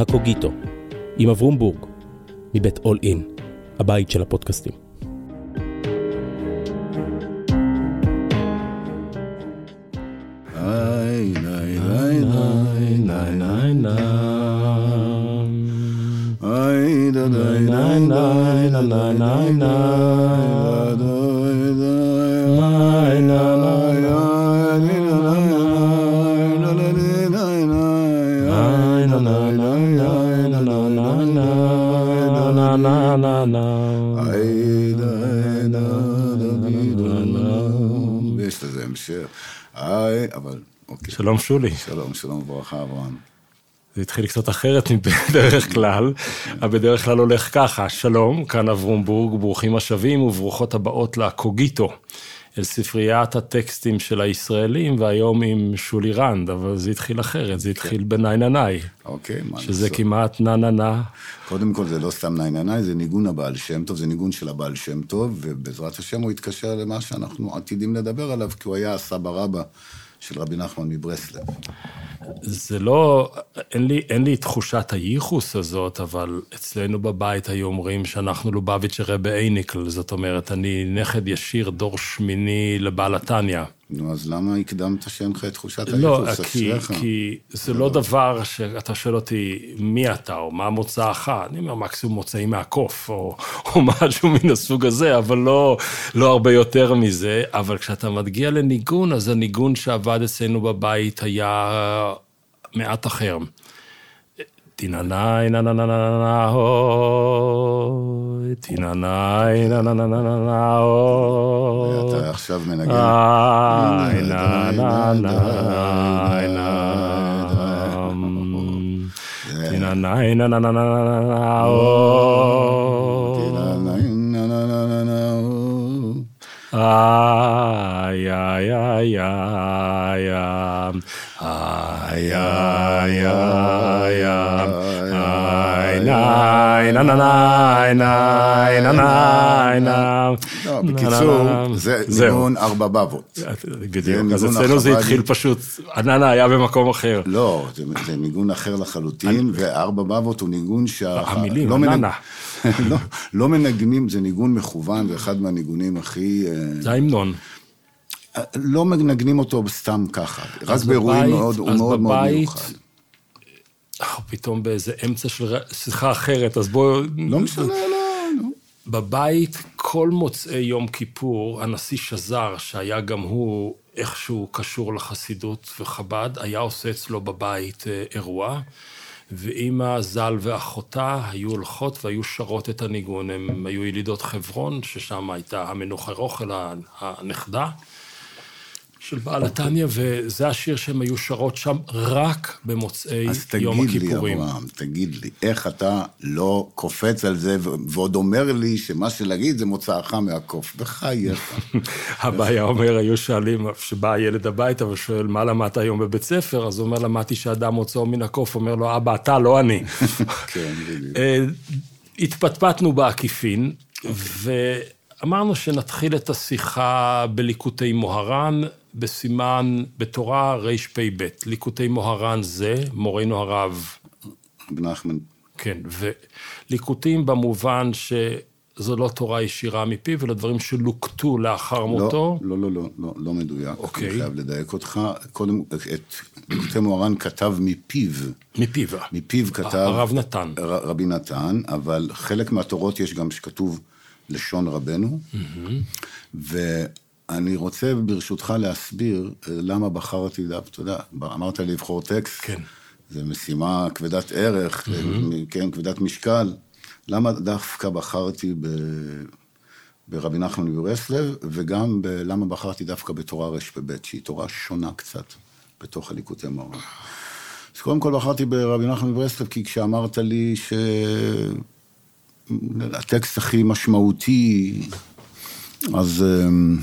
הקוגיטו, עם אברום בורג, מבית אול אין, הבית של הפודקאסטים. שלום שולי. שלום, שלום וברכה, אברהם. זה התחיל קצת אחרת מבדרך כלל, אבל בדרך כלל הולך ככה, שלום, כאן אברום בורג, ברוכים השבים וברוכות הבאות לקוגיטו, אל ספריית הטקסטים של הישראלים, והיום עם שולי רנד, אבל זה התחיל אחרת, זה התחיל בניי-נניי, אוקיי, מה שזה לעשות? כמעט נה-נה-נה. קודם כל, זה לא סתם ניי-ניי, זה ניגון הבעל שם טוב, זה ניגון של הבעל שם טוב, ובעזרת השם הוא יתקשר למה שאנחנו עתידים לדבר עליו, כי הוא היה הסבא רבא של רבי נחמן מברסלב. זה לא, אין לי, אין לי תחושת הייחוס הזאת, אבל אצלנו בבית היו אומרים שאנחנו לובביץ' רבי אייניקל, זאת אומרת, אני נכד ישיר, דור שמיני לבעל התניא. נו, אז למה הקדמת שאין לך את תחושת לא, הייחוס? כי, אשריך. כי זה לא דבר שאתה שואל אותי מי אתה או מה מוצאך, אני אומר מקסימום מוצאי מהקוף או, או משהו מן הסוג הזה, אבל לא, לא הרבה יותר מזה. אבל כשאתה מגיע לניגון, אז הניגון שעבד אצלנו בבית היה מעט אחר. תיננאי נא נא נא נא נא אוי, תיננאי נא נא נא נא נא נא אוי. אתה עכשיו מנגן. איי נא נא נא נא. תיננאי נא נא נא נא נא אוי. תיננאי נא נא נא נא נא אוי. איי, איי, איי, איי, איי, איי, איי, איי. לא, בקיצור, זה. ניגון ארבע בבות. בדיוק, אז אצלנו זה התחיל. פשוט, עננה היה במקום אחר. לא, זה, ניגון אחר לחלוטין, וארבע בבות הוא ניגון שה... המילים, לא הננה. לא, לא מנגנים, זה ניגון מכוון, זה אחד מהניגונים הכי... אה, זה ההמנון. לא מנגנים אותו סתם ככה, רק באירועים מאוד, הוא מאוד מאוד מיוחד. אה, פתאום באיזה אמצע של שיחה אחרת, אז בואו... לא משנה, לא, נו. בבית, כל מוצאי יום כיפור, הנשיא שזר, שהיה גם הוא איכשהו קשור לחסידות וחב"ד, היה עושה אצלו בבית אה, אירוע, ואימא ז"ל ואחותה היו הולכות והיו שרות את הניגון. הם היו ילידות חברון, ששם הייתה המנוחה רוחל, הנכדה. של בעל התניא, וזה השיר שהם היו שרות שם רק במוצאי אז יום תגיד לי, הכיפורים. אברהם, תגיד לי, איך אתה לא קופץ על זה ו- ועוד אומר לי שמה שלהגיד זה מוצאך מהקוף? בחייך. אבא היה אומר, היו שואלים, כשבא הילד הביתה ושואל, מה למדת היום בבית ספר? אז הוא אומר, למדתי שאדם מוצאו מן הקוף, אומר לו, אבא, אתה, לא אני. כן, בדיוק. אה, התפטפטנו בעקיפין, ואמרנו שנתחיל את השיחה בליקוטי מוהר"ן, בסימן, בתורה רפ"ב. ליקוטי מוהר"ן זה, מורנו הרב רב נחמן, כן, וליקוטים במובן שזו לא תורה ישירה מפיו, אלא דברים שלוקטו לאחר מותו. לא, לא, לא, לא, לא מדויק. אוקיי. אני חייב לדייק אותך. קודם, את ליקוטי מוהר"ן כתב מפיו. מפיו. מפיו כתב... הרב נתן. ר- רבי נתן, אבל חלק מהתורות יש גם שכתוב לשון רבנו. ואני רוצה ברשותך להסביר אה, למה בחרתי אתה יודע, אמרת לי לבחור טקסט. כן. זו משימה כבדת ערך, כן, כבדת משקל. למה דווקא בחרתי ב... ברבי נחמן מברסלב, וגם ב... למה בחרתי דווקא בתורה רפ"ב, שהיא תורה שונה קצת בתוך הליקוטי מוהר"ן. אז קודם כל בחרתי ברבי נחמן מברסלב, כי כשאמרת לי שהטקסט הכי משמעותי, אז, אמ,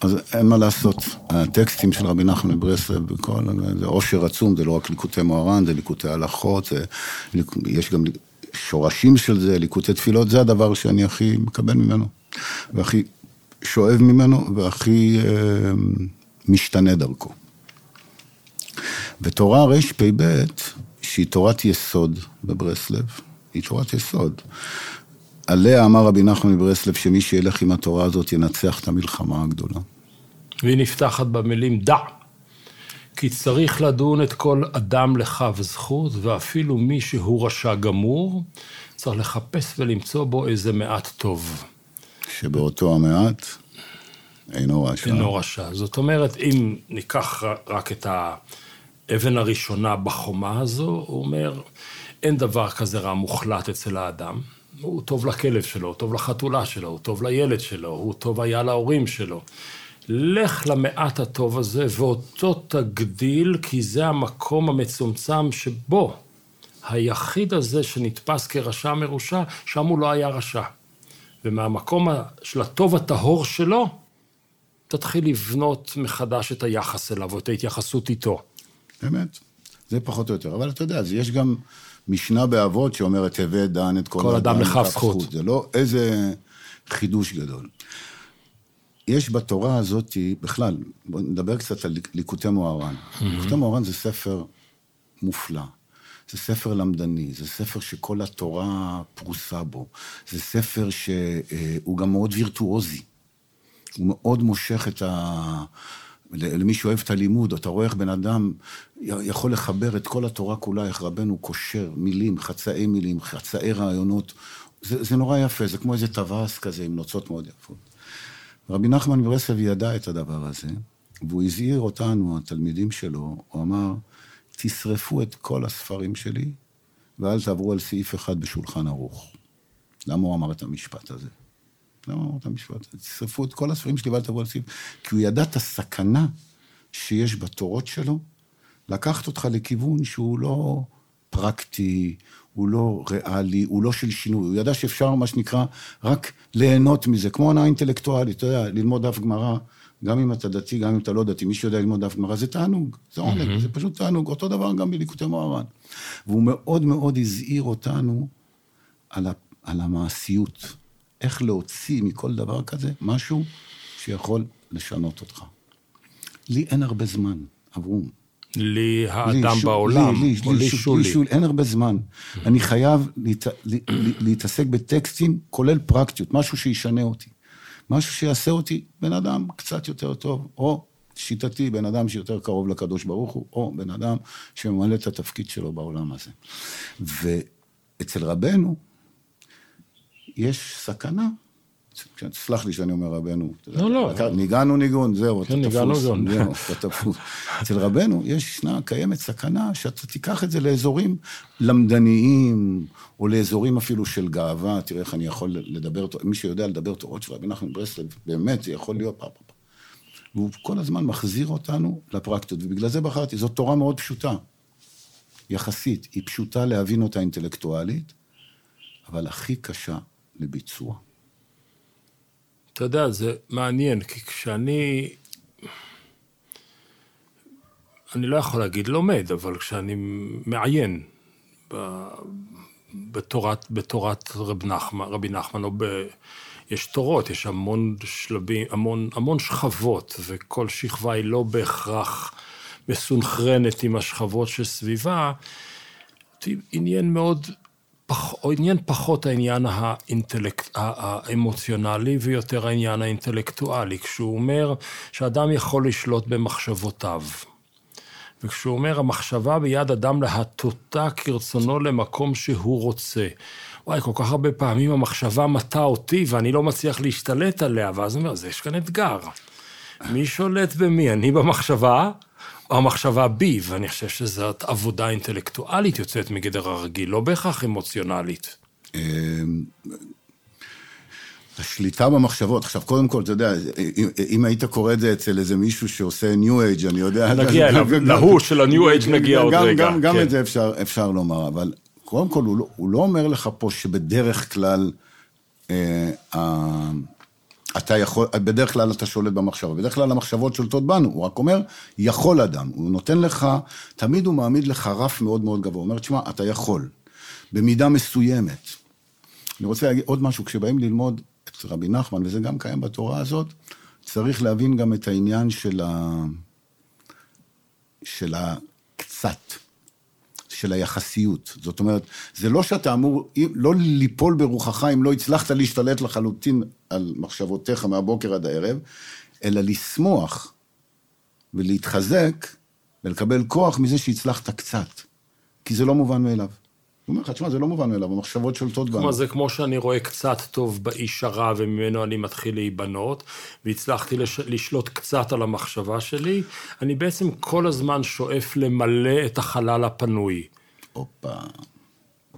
אז אין מה לעשות. הטקסטים של רבי נחמן מברסלב, בכל, זה עושר עצום, זה לא רק ליקוטי מוהר"ן, זה ליקוטי הלכות, זה, יש גם שורשים של זה, ליקוטי תפילות, זה הדבר שאני הכי מקבל ממנו, והכי שואב ממנו, והכי אה, משתנה דרכו. ותורה רפ"ב, שהיא תורת יסוד בברסלב, היא תורת יסוד. עליה אמר רבי נחמן מברסלב שמי שילך עם התורה הזאת ינצח את המלחמה הגדולה. והיא נפתחת במילים דע. כי צריך לדון את כל אדם לכף זכות, ואפילו מי שהוא רשע גמור, צריך לחפש ולמצוא בו איזה מעט טוב. שבאותו המעט אינו רשע. אינו רשע. זאת אומרת, אם ניקח רק את האבן הראשונה בחומה הזו, הוא אומר, אין דבר כזה רע מוחלט אצל האדם. הוא טוב לכלב שלו, הוא טוב לחתולה שלו, הוא טוב לילד שלו, הוא טוב היה להורים שלו. לך למעט הטוב הזה ואותו תגדיל, כי זה המקום המצומצם שבו היחיד הזה שנתפס כרשע מרושע, שם הוא לא היה רשע. ומהמקום של הטוב הטהור שלו, תתחיל לבנות מחדש את היחס אליו, או את ההתייחסות איתו. באמת, זה פחות או יותר. אבל אתה יודע, אז יש גם משנה באבות שאומרת, הווה דן את כל, כל אדם לכף זכות. זה לא איזה חידוש גדול. יש בתורה הזאת, בכלל, בוא נדבר קצת על ליקוטי מוהר"ן. Mm-hmm. ליקוטי מוהר"ן זה ספר מופלא. זה ספר למדני, זה ספר שכל התורה פרוסה בו. זה ספר שהוא גם מאוד וירטואוזי. הוא מאוד מושך את ה... למי שאוהב את הלימוד, אתה רואה איך בן אדם יכול לחבר את כל התורה כולה, איך רבנו קושר מילים, חצאי מילים, חצאי רעיונות. זה, זה נורא יפה, זה כמו איזה טווס כזה עם נוצות מאוד יפות. רבי נחמן מברסלב ידע את הדבר הזה, והוא הזהיר אותנו, התלמידים שלו, הוא אמר, תשרפו את כל הספרים שלי, ואל תעברו על סעיף אחד בשולחן ערוך. למה הוא אמר את המשפט הזה? למה הוא אמר את המשפט הזה? תשרפו את כל הספרים שלי ואל על סעיף... כי הוא ידע את הסכנה שיש בתורות שלו, לקחת אותך לכיוון שהוא לא פרקטי, הוא לא ריאלי, הוא לא של שינוי. הוא ידע שאפשר, מה שנקרא, רק ליהנות מזה, כמו הנאה אינטלקטואלית, אתה יודע, ללמוד דף גמרא, גם אם אתה דתי, גם אם אתה לא דתי, מי שיודע ללמוד דף גמרא זה תענוג, זה עונג, mm-hmm. זה פשוט תענוג. אותו דבר גם בליקוטי מוהר"ן. והוא מאוד מאוד הזהיר אותנו על, ה, על המעשיות. איך להוציא מכל דבר כזה משהו שיכול לשנות אותך. לי אין הרבה זמן, אברום. לי האדם לי, בעולם, לי, לי, או לי, לי שולי. לי. אין הרבה זמן. אני חייב להת, להתעסק בטקסטים, כולל פרקטיות, משהו שישנה אותי. משהו שיעשה אותי בן אדם קצת יותר טוב, או שיטתי, בן אדם שיותר קרוב לקדוש ברוך הוא, או בן אדם שממלא את התפקיד שלו בעולם הזה. ואצל רבנו יש סכנה סלח לי שאני אומר רבנו. לא, לא. ניגענו ניגון, זהו, אתה תפוס. כן, ניגענו ניגון. זהו, אתה תפוס. אצל רבנו ישנה, קיימת סכנה שאתה תיקח את זה לאזורים למדניים, או לאזורים אפילו של גאווה. תראה איך אני יכול לדבר, מי שיודע לדבר תורות של רבי נחמן ברסלב, באמת, זה יכול להיות פעם. והוא כל הזמן מחזיר אותנו לפרקטיות, ובגלל זה בחרתי, זאת תורה מאוד פשוטה. יחסית, היא פשוטה להבין אותה אינטלקטואלית, אבל הכי קשה לביצוע. אתה יודע, זה מעניין, כי כשאני... אני לא יכול להגיד לומד, אבל כשאני מעיין ב... בתורת, בתורת רב נחמן, רבי נחמן, או ב... יש תורות, יש המון שלבים, המון, המון שכבות, וכל שכבה היא לא בהכרח מסונכרנת עם השכבות שסביבה. עניין מאוד פח, עניין פחות העניין האינטלקט, האמוציונלי ויותר העניין האינטלקטואלי, כשהוא אומר שאדם יכול לשלוט במחשבותיו. וכשהוא אומר, המחשבה ביד אדם להטוטה כרצונו למקום שהוא רוצה. וואי, כל כך הרבה פעמים המחשבה מטה אותי ואני לא מצליח להשתלט עליה, ואז הוא אומר, אז יש כאן אתגר. מי שולט במי? אני במחשבה המחשבה בי, ואני חושב שזאת עבודה אינטלקטואלית יוצאת מגדר הרגיל, לא בהכרח אמוציונלית. אמ, השליטה במחשבות, עכשיו קודם כל, אתה יודע, אם היית קורא את זה אצל איזה מישהו שעושה ניו אייג', אני יודע... נגיע אליו, להוא של הניו אייג' נגיע עוד רגע. גם כן. את זה אפשר לומר, אבל קודם כל, לא, הוא לא אומר לך פה שבדרך כלל אה, אתה יכול, בדרך כלל אתה שולט במחשבה, בדרך כלל המחשבות שולטות בנו, הוא רק אומר, יכול אדם, הוא נותן לך, תמיד הוא מעמיד לך רף מאוד מאוד גבוה, הוא אומר, תשמע, אתה יכול, במידה מסוימת. אני רוצה להגיד עוד משהו, כשבאים ללמוד את רבי נחמן, וזה גם קיים בתורה הזאת, צריך להבין גם את העניין של ה... של הקצת. של היחסיות. זאת אומרת, זה לא שאתה אמור, לא ליפול ברוחך אם לא הצלחת להשתלט לחלוטין על מחשבותיך מהבוקר עד הערב, אלא לשמוח ולהתחזק ולקבל כוח מזה שהצלחת קצת. כי זה לא מובן מאליו. הוא אומר לך, תשמע, זה לא מובן מאליו, המחשבות שולטות בנו. כלומר, זה כמו שאני רואה קצת טוב באיש הרע וממנו אני מתחיל להיבנות, והצלחתי לש... לשלוט קצת על המחשבה שלי, אני בעצם כל הזמן שואף למלא את החלל הפנוי. הופה,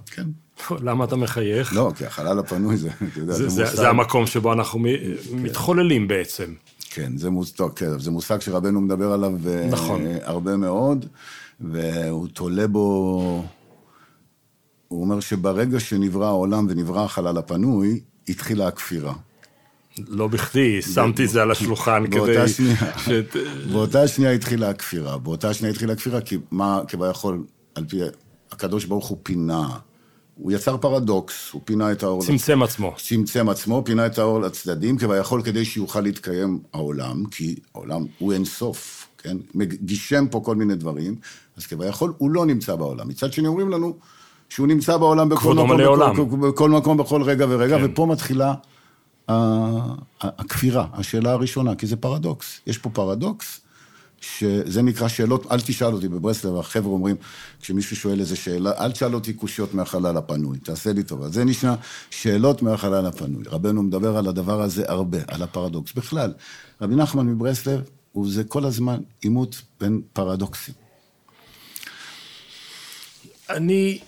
כן. למה אתה מחייך? לא, כי החלל הפנוי זה, אתה יודע, זה, זה, זה, מושג... זה המקום שבו אנחנו מ... מתחוללים בעצם. כן, זה. טוב, כן, זה מושג שרבנו מדבר עליו נכון. הרבה מאוד, והוא תולה בו... הוא אומר שברגע שנברא העולם ונברא החלל הפנוי, התחילה הכפירה. לא בכדי, שמתי את זה על השולחן כדי... שנייה, ש... באותה שנייה התחילה הכפירה. באותה שנייה התחילה הכפירה, כי מה כביכול, על פי... הקדוש ברוך הוא פינה. הוא יצר פרדוקס, הוא פינה את האור... צמצם עצמו. צמצם עצמו, פינה את האור לצדדים, כביכול כדי שיוכל להתקיים העולם, כי העולם הוא אין סוף, כן? גישם פה כל מיני דברים, אז כביכול הוא לא נמצא בעולם. מצד שני אומרים לנו שהוא נמצא בעולם בכל מקום, בכל, בכל מקום, בכל רגע ורגע, כן. ופה מתחילה הכפירה, השאלה הראשונה, כי זה פרדוקס. יש פה פרדוקס, שזה נקרא שאלות, אל תשאל אותי בברסלב, החבר'ה אומרים, כשמישהו שואל איזה שאלה, אל תשאל אותי קושיות מהחלל הפנוי, תעשה לי טובה. זה נשמע שאלות מהחלל הפנוי. רבנו מדבר על הדבר הזה הרבה, על הפרדוקס. בכלל, רבי נחמן מברסלב, זה כל הזמן עימות בין פרדוקסים. אני,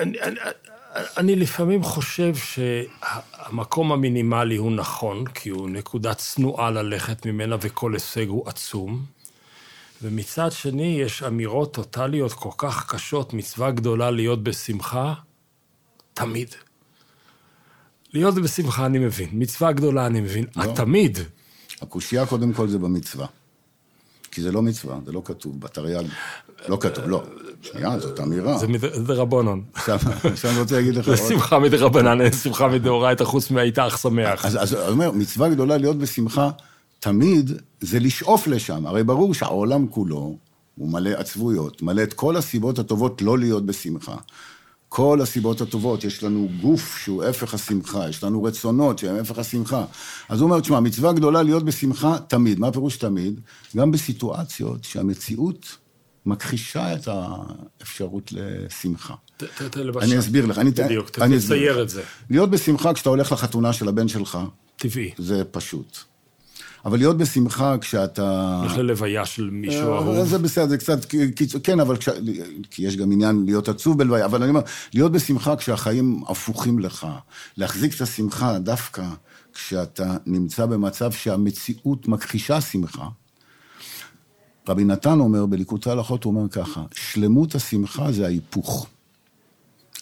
אני, אני, אני לפעמים חושב שהמקום המינימלי הוא נכון, כי הוא נקודה צנועה ללכת ממנה וכל הישג הוא עצום. ומצד שני, יש אמירות טוטליות כל כך קשות, מצווה גדולה להיות בשמחה, תמיד. להיות בשמחה אני מבין, מצווה גדולה אני מבין, לא. תמיד. הקושייה קודם כל זה במצווה. כי זה לא מצווה, זה לא כתוב בתרי"ג. לא כתוב, לא. שנייה, זאת אמירה. זה מדרבנון. עכשיו אני רוצה להגיד לך... זה שמחה מדרבנן, שמחה מדאורייתא, חוץ מהיית שמח. אז אני אומר, מצווה גדולה להיות בשמחה, תמיד זה לשאוף לשם. הרי ברור שהעולם כולו הוא מלא עצבויות, מלא את כל הסיבות הטובות לא להיות בשמחה. כל הסיבות הטובות, יש לנו גוף שהוא הפך השמחה, יש לנו רצונות שהם הפך השמחה. אז הוא אומר, תשמע, מצווה גדולה להיות בשמחה תמיד. מה הפירוש תמיד? גם בסיטואציות שהמציאות מכחישה את האפשרות לשמחה. אני אסביר לך. בדיוק, תצייר את זה. להיות בשמחה כשאתה הולך לחתונה של הבן שלך, טבעי. זה פשוט. אבל להיות בשמחה כשאתה... הולך ללוויה של מישהו אהוב. זה בסדר, זה קצת קיצור, כן, אבל כש... כי יש גם עניין להיות עצוב בלוויה, אבל אני אומר, להיות בשמחה כשהחיים הפוכים לך, להחזיק את השמחה דווקא כשאתה נמצא במצב שהמציאות מכחישה שמחה. רבי נתן אומר, בליקוטי הלכות, הוא אומר ככה, שלמות השמחה זה ההיפוך.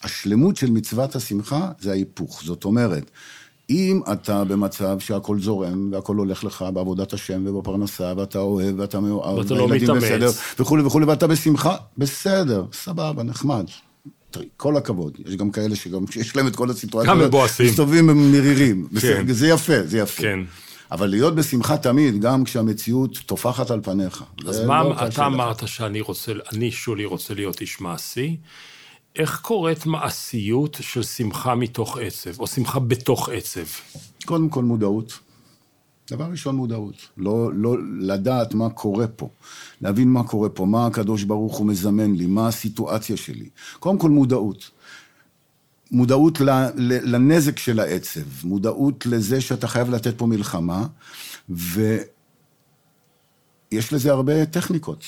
השלמות של מצוות השמחה זה ההיפוך. זאת אומרת, אם אתה במצב שהכל זורם, והכל הולך לך בעבודת השם ובפרנסה, ואתה אוהב, ואתה מאוהב, ואתה לא מתאמץ, וכולי וכולי, ואתה בשמחה, בסדר, סבבה, נחמד. כל הכבוד, יש גם כאלה שגם יש להם את כל הסיטואציות, גם מבואסים. מסתובבים מרירים. כן. זה יפה, זה יפה. כן. אבל להיות בשמחה תמיד, גם כשהמציאות טופחת על פניך. אז מה לא אתה אמרת שאני רוצה, אני, שולי, רוצה להיות איש מעשי? איך קורית מעשיות של שמחה מתוך עצב, או שמחה בתוך עצב? קודם כל מודעות. דבר ראשון מודעות. לא, לא לדעת מה קורה פה. להבין מה קורה פה, מה הקדוש ברוך הוא מזמן לי, מה הסיטואציה שלי. קודם כל מודעות. מודעות לנזק של העצב, מודעות לזה שאתה חייב לתת פה מלחמה, ויש לזה הרבה טכניקות.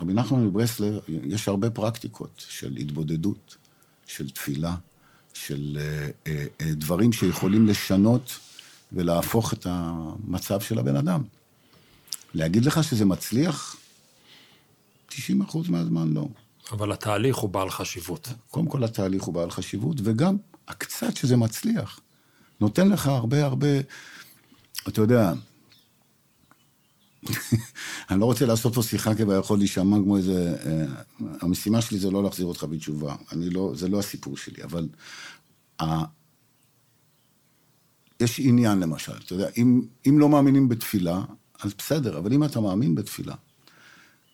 רבי נחמן מברסלר, יש הרבה פרקטיקות של התבודדות, של תפילה, של אה, אה, אה, דברים שיכולים לשנות ולהפוך את המצב של הבן אדם. להגיד לך שזה מצליח? 90 אחוז מהזמן לא. אבל התהליך הוא בעל חשיבות. קודם כל התהליך הוא בעל חשיבות, וגם הקצת שזה מצליח, נותן לך הרבה הרבה, אתה יודע, אני לא רוצה לעשות פה שיחה כביכול להישמע כמו איזה... אה, המשימה שלי זה לא להחזיר אותך בתשובה. אני לא, זה לא הסיפור שלי, אבל... ה... יש עניין למשל, אתה יודע, אם, אם לא מאמינים בתפילה, אז בסדר, אבל אם אתה מאמין בתפילה,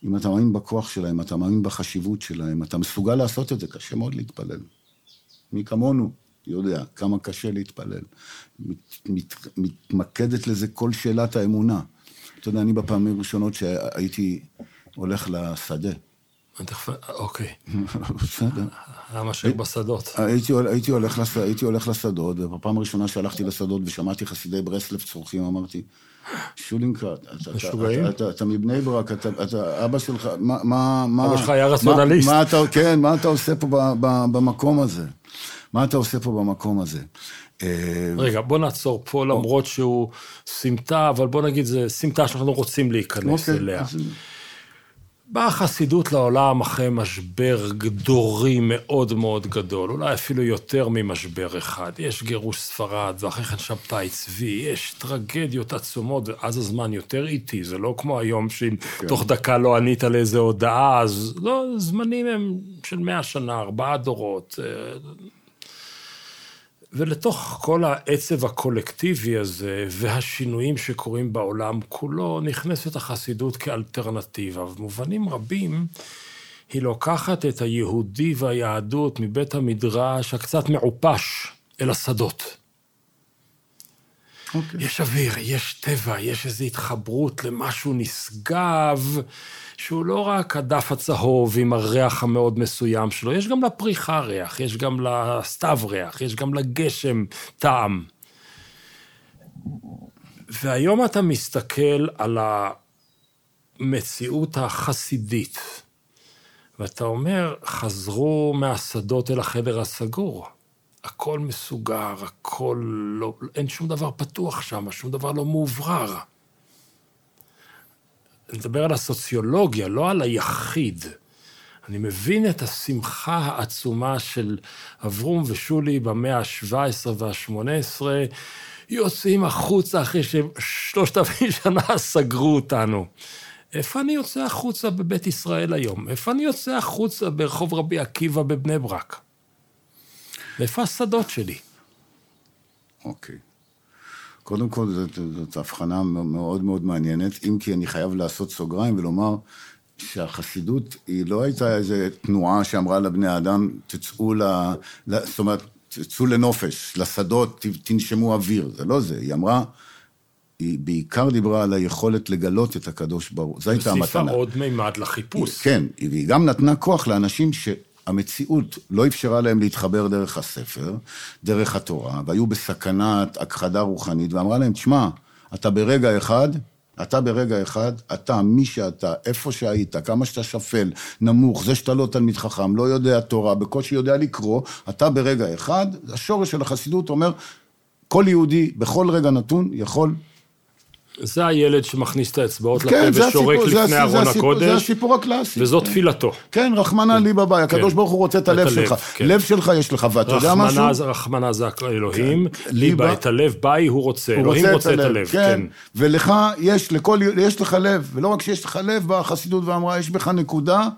אם אתה מאמין בכוח שלהם, אתה מאמין בחשיבות שלהם, אתה מסוגל לעשות את זה, קשה מאוד להתפלל. מי כמונו יודע כמה קשה להתפלל. מת, מת, מתמקדת לזה כל שאלת האמונה. אתה יודע, אני בפעמים הראשונות שהייתי הולך לשדה. אוקיי. בסדר. היה משאיר בשדות. הייתי, הייתי, הולך לש, הייתי הולך לשדות, ובפעם הראשונה שהלכתי לשדות ושמעתי חסידי ברסלב צורכים, אמרתי, שולינקראט, אתה, משוגעים? אתה, אתה, אתה מבני ברק, אתה, אתה, אבא שלך, מה, מה, מה... אבא שלך היה רציונליסט. מה, מה אתה, כן, מה אתה עושה פה ב, ב, במקום הזה? מה אתה עושה פה במקום הזה? אה, רגע, בוא נעצור פה, למרות שהוא סמטה, אבל בוא נגיד, זה סמטה שאנחנו רוצים להיכנס אוקיי, אליה. באה החסידות לעולם אחרי משבר גדורי מאוד מאוד גדול, אולי אפילו יותר ממשבר אחד. יש גירוש ספרד, ואחרי כן שבתאי צבי, יש טרגדיות עצומות, ואז הזמן יותר איטי, זה לא כמו היום שאם תוך דקה לא ענית לאיזה הודעה, אז לא, זמנים הם של מאה שנה, ארבעה דורות. ולתוך כל העצב הקולקטיבי הזה והשינויים שקורים בעולם כולו, נכנסת החסידות כאלטרנטיבה. במובנים רבים, היא לוקחת את היהודי והיהדות מבית המדרש הקצת מעופש אל השדות. אוקיי. יש אוויר, יש טבע, יש איזו התחברות למשהו נשגב, שהוא לא רק הדף הצהוב עם הריח המאוד מסוים שלו, יש גם לפריחה ריח, יש גם לסתיו ריח, יש גם לגשם טעם. והיום אתה מסתכל על המציאות החסידית, ואתה אומר, חזרו מהשדות אל החדר הסגור. הכל מסוגר, הכל לא... אין שום דבר פתוח שם, שום דבר לא מאוברר. אני מדבר על הסוציולוגיה, לא על היחיד. אני מבין את השמחה העצומה של אברום ושולי במאה ה-17 וה-18, יוצאים החוצה אחרי ששלושת אלפים שנה סגרו אותנו. איפה אני יוצא החוצה בבית ישראל היום? איפה אני יוצא החוצה ברחוב רבי עקיבא בבני ברק? ואיפה השדות שלי? אוקיי. קודם כל, זאת, זאת הבחנה מאוד מאוד מעניינת, אם כי אני חייב לעשות סוגריים ולומר שהחסידות היא לא הייתה איזו תנועה שאמרה לבני אדם, תצאו ל... ל זאת אומרת, תצאו לנופש, לשדות, תנשמו אוויר, זה לא זה, היא אמרה, היא בעיקר דיברה על היכולת לגלות את הקדוש ברוך הוא, זו הייתה הוסיפה המתנה. עוד מימד לחיפוש. כן, והיא גם נתנה כוח לאנשים שהמציאות לא אפשרה להם להתחבר דרך הספר, דרך התורה, והיו בסכנת הכחדה רוחנית, ואמרה להם, תשמע, אתה ברגע אחד, אתה ברגע אחד, אתה, מי שאתה, איפה שהיית, כמה שאתה שפל, נמוך, זה שאתה לא תלמיד חכם, לא יודע תורה, בקושי יודע לקרוא, אתה ברגע אחד, השורש של החסידות אומר, כל יהודי, בכל רגע נתון, יכול זה הילד שמכניס את האצבעות לפה כן, זה ושורק הסיפור, לפני ארון הסיפור, זה הקודש, הסיפור הקלאסי. וזו כן. תפילתו. כן, רחמנא ליבא ביי, הקדוש כן. ברוך הוא רוצה את הלב שלך. כן. לב שלך יש לך, ואתה יודע משהו? רחמנה זה- רחמנה זה אלוהים, כן. ליבה- את הלב, ביי הוא רוצה, הוא אלוהים רוצה את הלב, כן. ולך יש, לכל, יש לך לב, ולא רק שיש לך לב, באה החסידות ואמרה, יש בך נקודה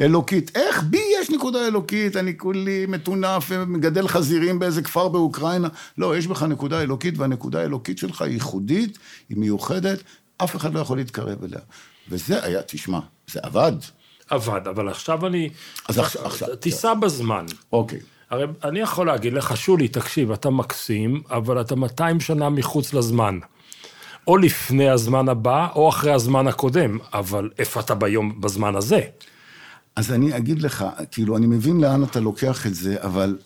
אלוקית. איך בי יש נקודה אלוקית? אני כולי מטונף ומגדל חזירים באיזה כפר באוקראינה. לא, יש בך נקודה אלוקית, והנקודה האלוקית שלך היא ייחודית, היא מיוחדת, אף אחד לא יכול להתקרב אליה. וזה היה, תשמע, זה עבד. עבד, אבל עכשיו אני... אז עכשיו- עכשיו- תיסע בזמן. אוקיי. הרי אני יכול להגיד לך, שולי, תקשיב, אתה מקסים, אבל אתה 200 שנה מחוץ לזמן. או לפני הזמן הבא, או אחרי הזמן הקודם, אבל איפה אתה ביום, בזמן הזה? אז אני אגיד לך, כאילו, אני מבין לאן אתה לוקח את זה, אבל...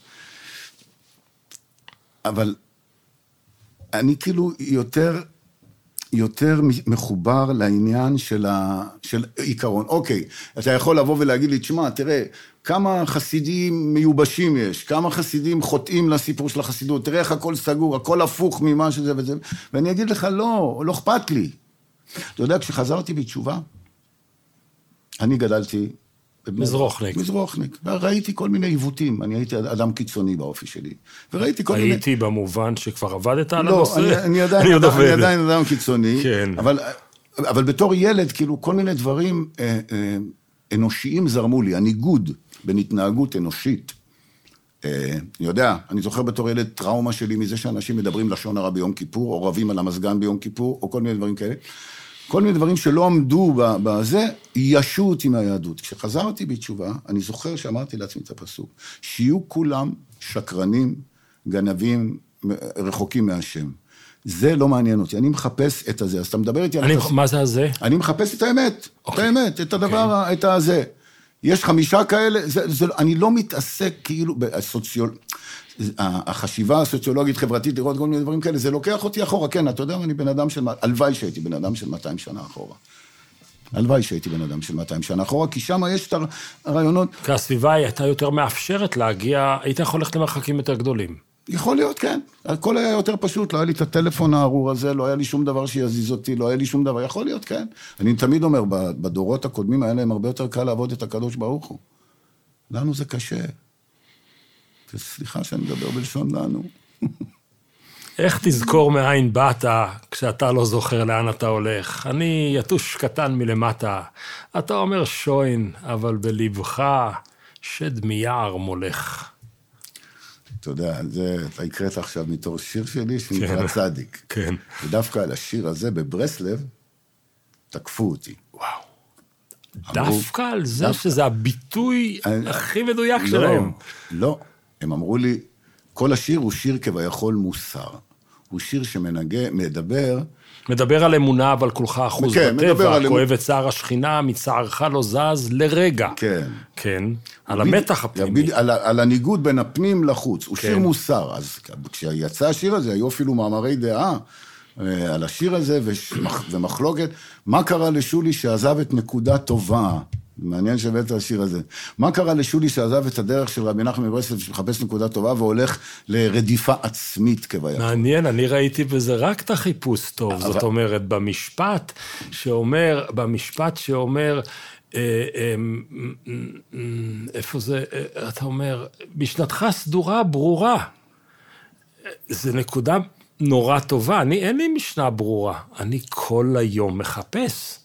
אבל אני כאילו יותר, יותר מחובר לעניין של, ה, של עיקרון. אוקיי, אתה יכול לבוא ולהגיד לי, תשמע, תראה, כמה חסידים מיובשים יש, כמה חסידים חוטאים לסיפור של החסידות, תראה איך הכל סגור, הכל הפוך ממה שזה וזה, ואני אגיד לך, לא, לא אכפת לי. אתה יודע, כשחזרתי בתשובה, אני גדלתי... מזרוחניק. מזרוחניק. וראיתי כל מיני עיוותים, אני הייתי אדם קיצוני באופי שלי. וראיתי כל מיני... הייתי במובן שכבר עבדת על לא, הנושא? אני, אני, עדיין, אני עוד אני. עדיין אדם קיצוני, כן. אבל, אבל בתור ילד, כאילו, כל מיני דברים אה, אה, אנושיים זרמו לי, הניגוד בין התנהגות אנושית. אה, אני יודע, אני זוכר בתור ילד טראומה שלי מזה שאנשים מדברים לשון הרע ביום כיפור, או רבים על המזגן ביום כיפור, או כל מיני דברים כאלה. כל מיני דברים שלא עמדו בזה, ייאשו אותי מהיהדות. כשחזרתי בתשובה, אני זוכר שאמרתי לעצמי את הפסוק, שיהיו כולם שקרנים, גנבים, רחוקים מהשם. זה לא מעניין אותי, אני מחפש את הזה. אז אתה מדבר איתי על... אני, מה זה הזה? אני מחפש את האמת, את אוקיי. האמת, את הדבר, ה- את הזה. יש חמישה כאלה, זה, זה, אני לא מתעסק כאילו בסוציול... החשיבה הסוציולוגית-חברתית, לראות כל מיני דברים כאלה, זה לוקח אותי אחורה. כן, אתה יודע, אני בן אדם של... הלוואי שהייתי בן אדם של 200 שנה אחורה. הלוואי שהייתי בן אדם של 200 שנה אחורה, כי שם יש את הרעיונות. כי הסביבה הייתה יותר מאפשרת להגיע, היית יכול ללכת למרחקים יותר גדולים. יכול להיות, כן. הכל היה יותר פשוט, לא היה לי את הטלפון הארור הזה, לא היה לי שום דבר שיזיז אותי, לא היה לי שום דבר, יכול להיות, כן. אני תמיד אומר, בדורות הקודמים היה להם הרבה יותר קל לעבוד את הקדוש ברוך הוא. לנו זה קשה. סליחה שאני מדבר בלשון לנו. איך תזכור מאין באת כשאתה לא זוכר לאן אתה הולך? אני יתוש קטן מלמטה. אתה אומר שוין, אבל בלבך שד מיער מולך. אתה יודע, זה, אתה הקראת עכשיו מתור שיר שלי שנקרא כן. צדיק. כן. ודווקא על השיר הזה בברסלב, תקפו אותי. וואו. אמרו- דווקא על זה דווקא. שזה הביטוי אני- הכי מדויק לא, שלהם. לא. הם אמרו לי, כל השיר הוא שיר כביכול מוסר. הוא שיר שמנגן, מדבר, על אמונה, אבל כולך אחוז כן, בטבע, אמ- כואב את צער השכינה, מצערך לא זז לרגע. כן. כן, על המתח הפנימי. בדיוק, על, על הניגוד בין הפנים לחוץ. הוא כן. שיר מוסר. אז כשיצא השיר הזה, היו אפילו מאמרי דעה אה, על השיר הזה ומח, ומחלוקת. מה קרה לשולי שעזב את נקודה טובה? מעניין שהבאת את השיר הזה. מה קרה לשולי שעזב את הדרך של רבי נחמן מברסלב שמחפש נקודה טובה והולך לרדיפה עצמית כביכול? מעניין, אני ראיתי בזה רק את החיפוש טוב. אבל- זאת אומרת, במשפט שאומר, במשפט שאומר, אה, אה, איפה זה, אה, אתה אומר, משנתך סדורה, ברורה. זו נקודה נורא טובה. אני, אין לי משנה ברורה. אני כל היום מחפש.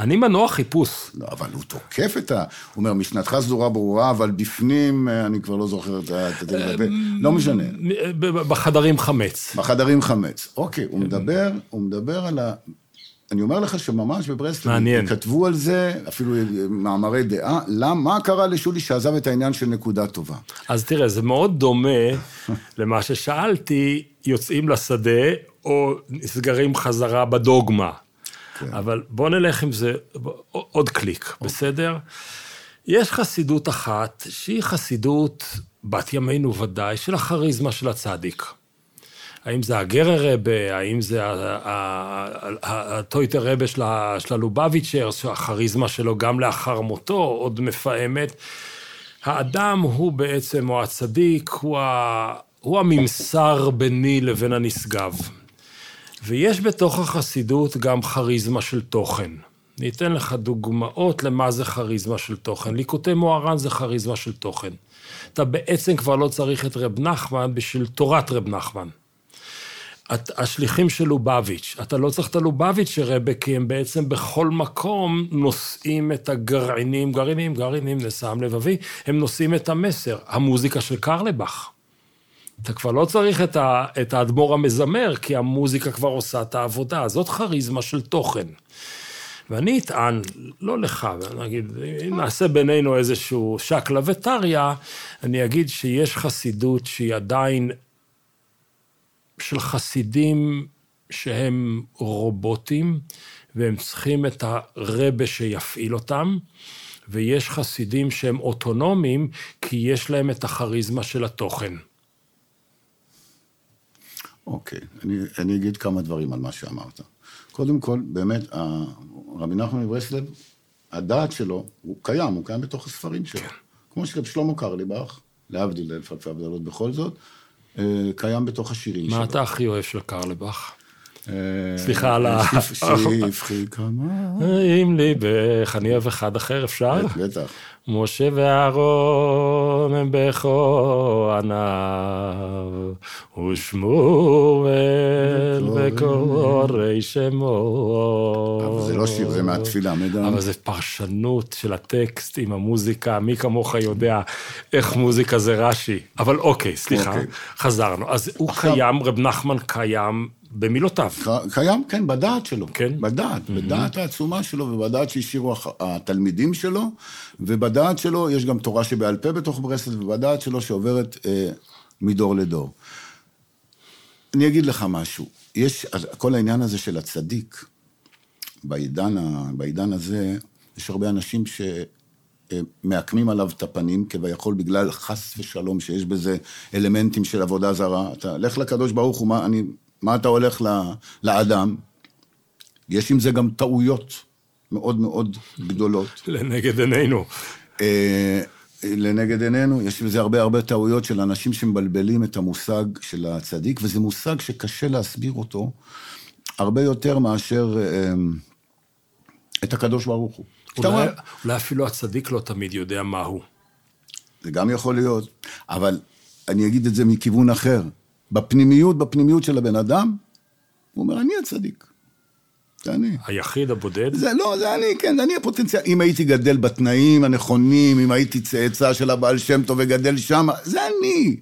אני מנוע חיפוש. לא, אבל הוא תוקף את ה... הוא אומר, משנתך סדורה ברורה, אבל בפנים, אה, אני כבר לא זוכר את ה... את ה- לא משנה. ב- בחדרים חמץ. בחדרים חמץ. אוקיי, הוא מדבר, הוא מדבר על ה... אני אומר לך שממש בברסלב, מעניין. כתבו על זה, אפילו מאמרי דעה, למה, מה קרה לשולי שעזב את העניין של נקודה טובה? אז תראה, זה מאוד דומה למה ששאלתי, יוצאים לשדה או נסגרים חזרה בדוגמה. כן. אבל בוא נלך עם זה עוד קליק, בסדר? יש חסידות אחת, שהיא חסידות בת ימינו ודאי, של הכריזמה של הצדיק. האם זה הגרר רבה, האם זה הטויטר רבה של הלובביצ'ר, שהכריזמה שלו גם לאחר מותו עוד מפעמת. האדם הוא בעצם, או הצדיק, הוא, ה... הוא הממסר ביני לבין הנשגב. ויש בתוך החסידות גם כריזמה של תוכן. אני אתן לך דוגמאות למה זה כריזמה של תוכן. ליקוטי מוהר"ן זה כריזמה של תוכן. אתה בעצם כבר לא צריך את רב נחמן בשביל תורת רב נחמן. את, השליחים של לובביץ', אתה לא צריך את הלובביץ' רבה, כי הם בעצם בכל מקום נושאים את הגרעינים, גרעינים, גרעינים, נשאם לבבי, הם נושאים את המסר, המוזיקה של קרלבך. אתה כבר לא צריך את, ה, את האדמו"ר המזמר, כי המוזיקה כבר עושה את העבודה. זאת כריזמה של תוכן. ואני אטען, לא לך, נגיד, אם נעשה בינינו איזשהו שקלא וטריא, אני אגיד שיש חסידות שהיא עדיין של חסידים שהם רובוטים, והם צריכים את הרבה שיפעיל אותם, ויש חסידים שהם אוטונומיים, כי יש להם את הכריזמה של התוכן. אוקיי, אני, אני אגיד כמה דברים על מה שאמרת. קודם כל, באמת, רבי נחמן מברסלב, הדעת שלו, הוא קיים, הוא קיים בתוך הספרים שלו. כן. כמו שרב שלמה קרליבך, להבדיל אלף אלפי הבדלות בכל זאת, אה, קיים בתוך השירים שלו. מה אתה הכי אוהב של קרלבך? אה, סליחה על ה- שפחי כמה... עם ליבך, אני אוהב אחד אחר, אפשר? בטח. משה ואהרון הם בכהניו, ושמואל בקוראי שמו. אבל זה לא שיר, זה מהתפילה, מידע. אבל זה פרשנות של הטקסט עם המוזיקה, מי כמוך יודע איך מוזיקה זה רש"י. אבל אוקיי, סליחה, אוקיי. חזרנו. אז הוא קיים, רב נחמן קיים במילותיו. קיים, כן, בדעת שלו. כן. בדעת, mm-hmm. בדעת העצומה שלו ובדעת שהשאירו התלמידים שלו, ובדעת שלו יש גם תורה שבעל פה בתוך ברסלב, ובדעת שלו שעוברת אה, מדור לדור. אני אגיד לך משהו, יש, כל העניין הזה של הצדיק, בעידן, בעידן הזה, יש הרבה אנשים שמעקמים עליו את הפנים, כביכול בגלל חס ושלום, שיש בזה אלמנטים של עבודה זרה. אתה, לך לקדוש ברוך הוא, מה, אני, מה אתה הולך לאדם? יש עם זה גם טעויות מאוד מאוד גדולות. לנגד עינינו. אה, לנגד עינינו, יש בזה הרבה הרבה טעויות של אנשים שמבלבלים את המושג של הצדיק, וזה מושג שקשה להסביר אותו הרבה יותר מאשר אה, את הקדוש ברוך הוא. אולי, אולי אפילו הצדיק לא תמיד יודע מה הוא. זה גם יכול להיות, אבל אני אגיד את זה מכיוון אחר. בפנימיות, בפנימיות של הבן אדם, הוא אומר, אני הצדיק. זה אני. היחיד הבודד? זה לא, זה אני, כן, זה אני הפוטנציאל. אם הייתי גדל בתנאים הנכונים, אם הייתי צאצא של הבעל שם טוב וגדל שם, זה אני.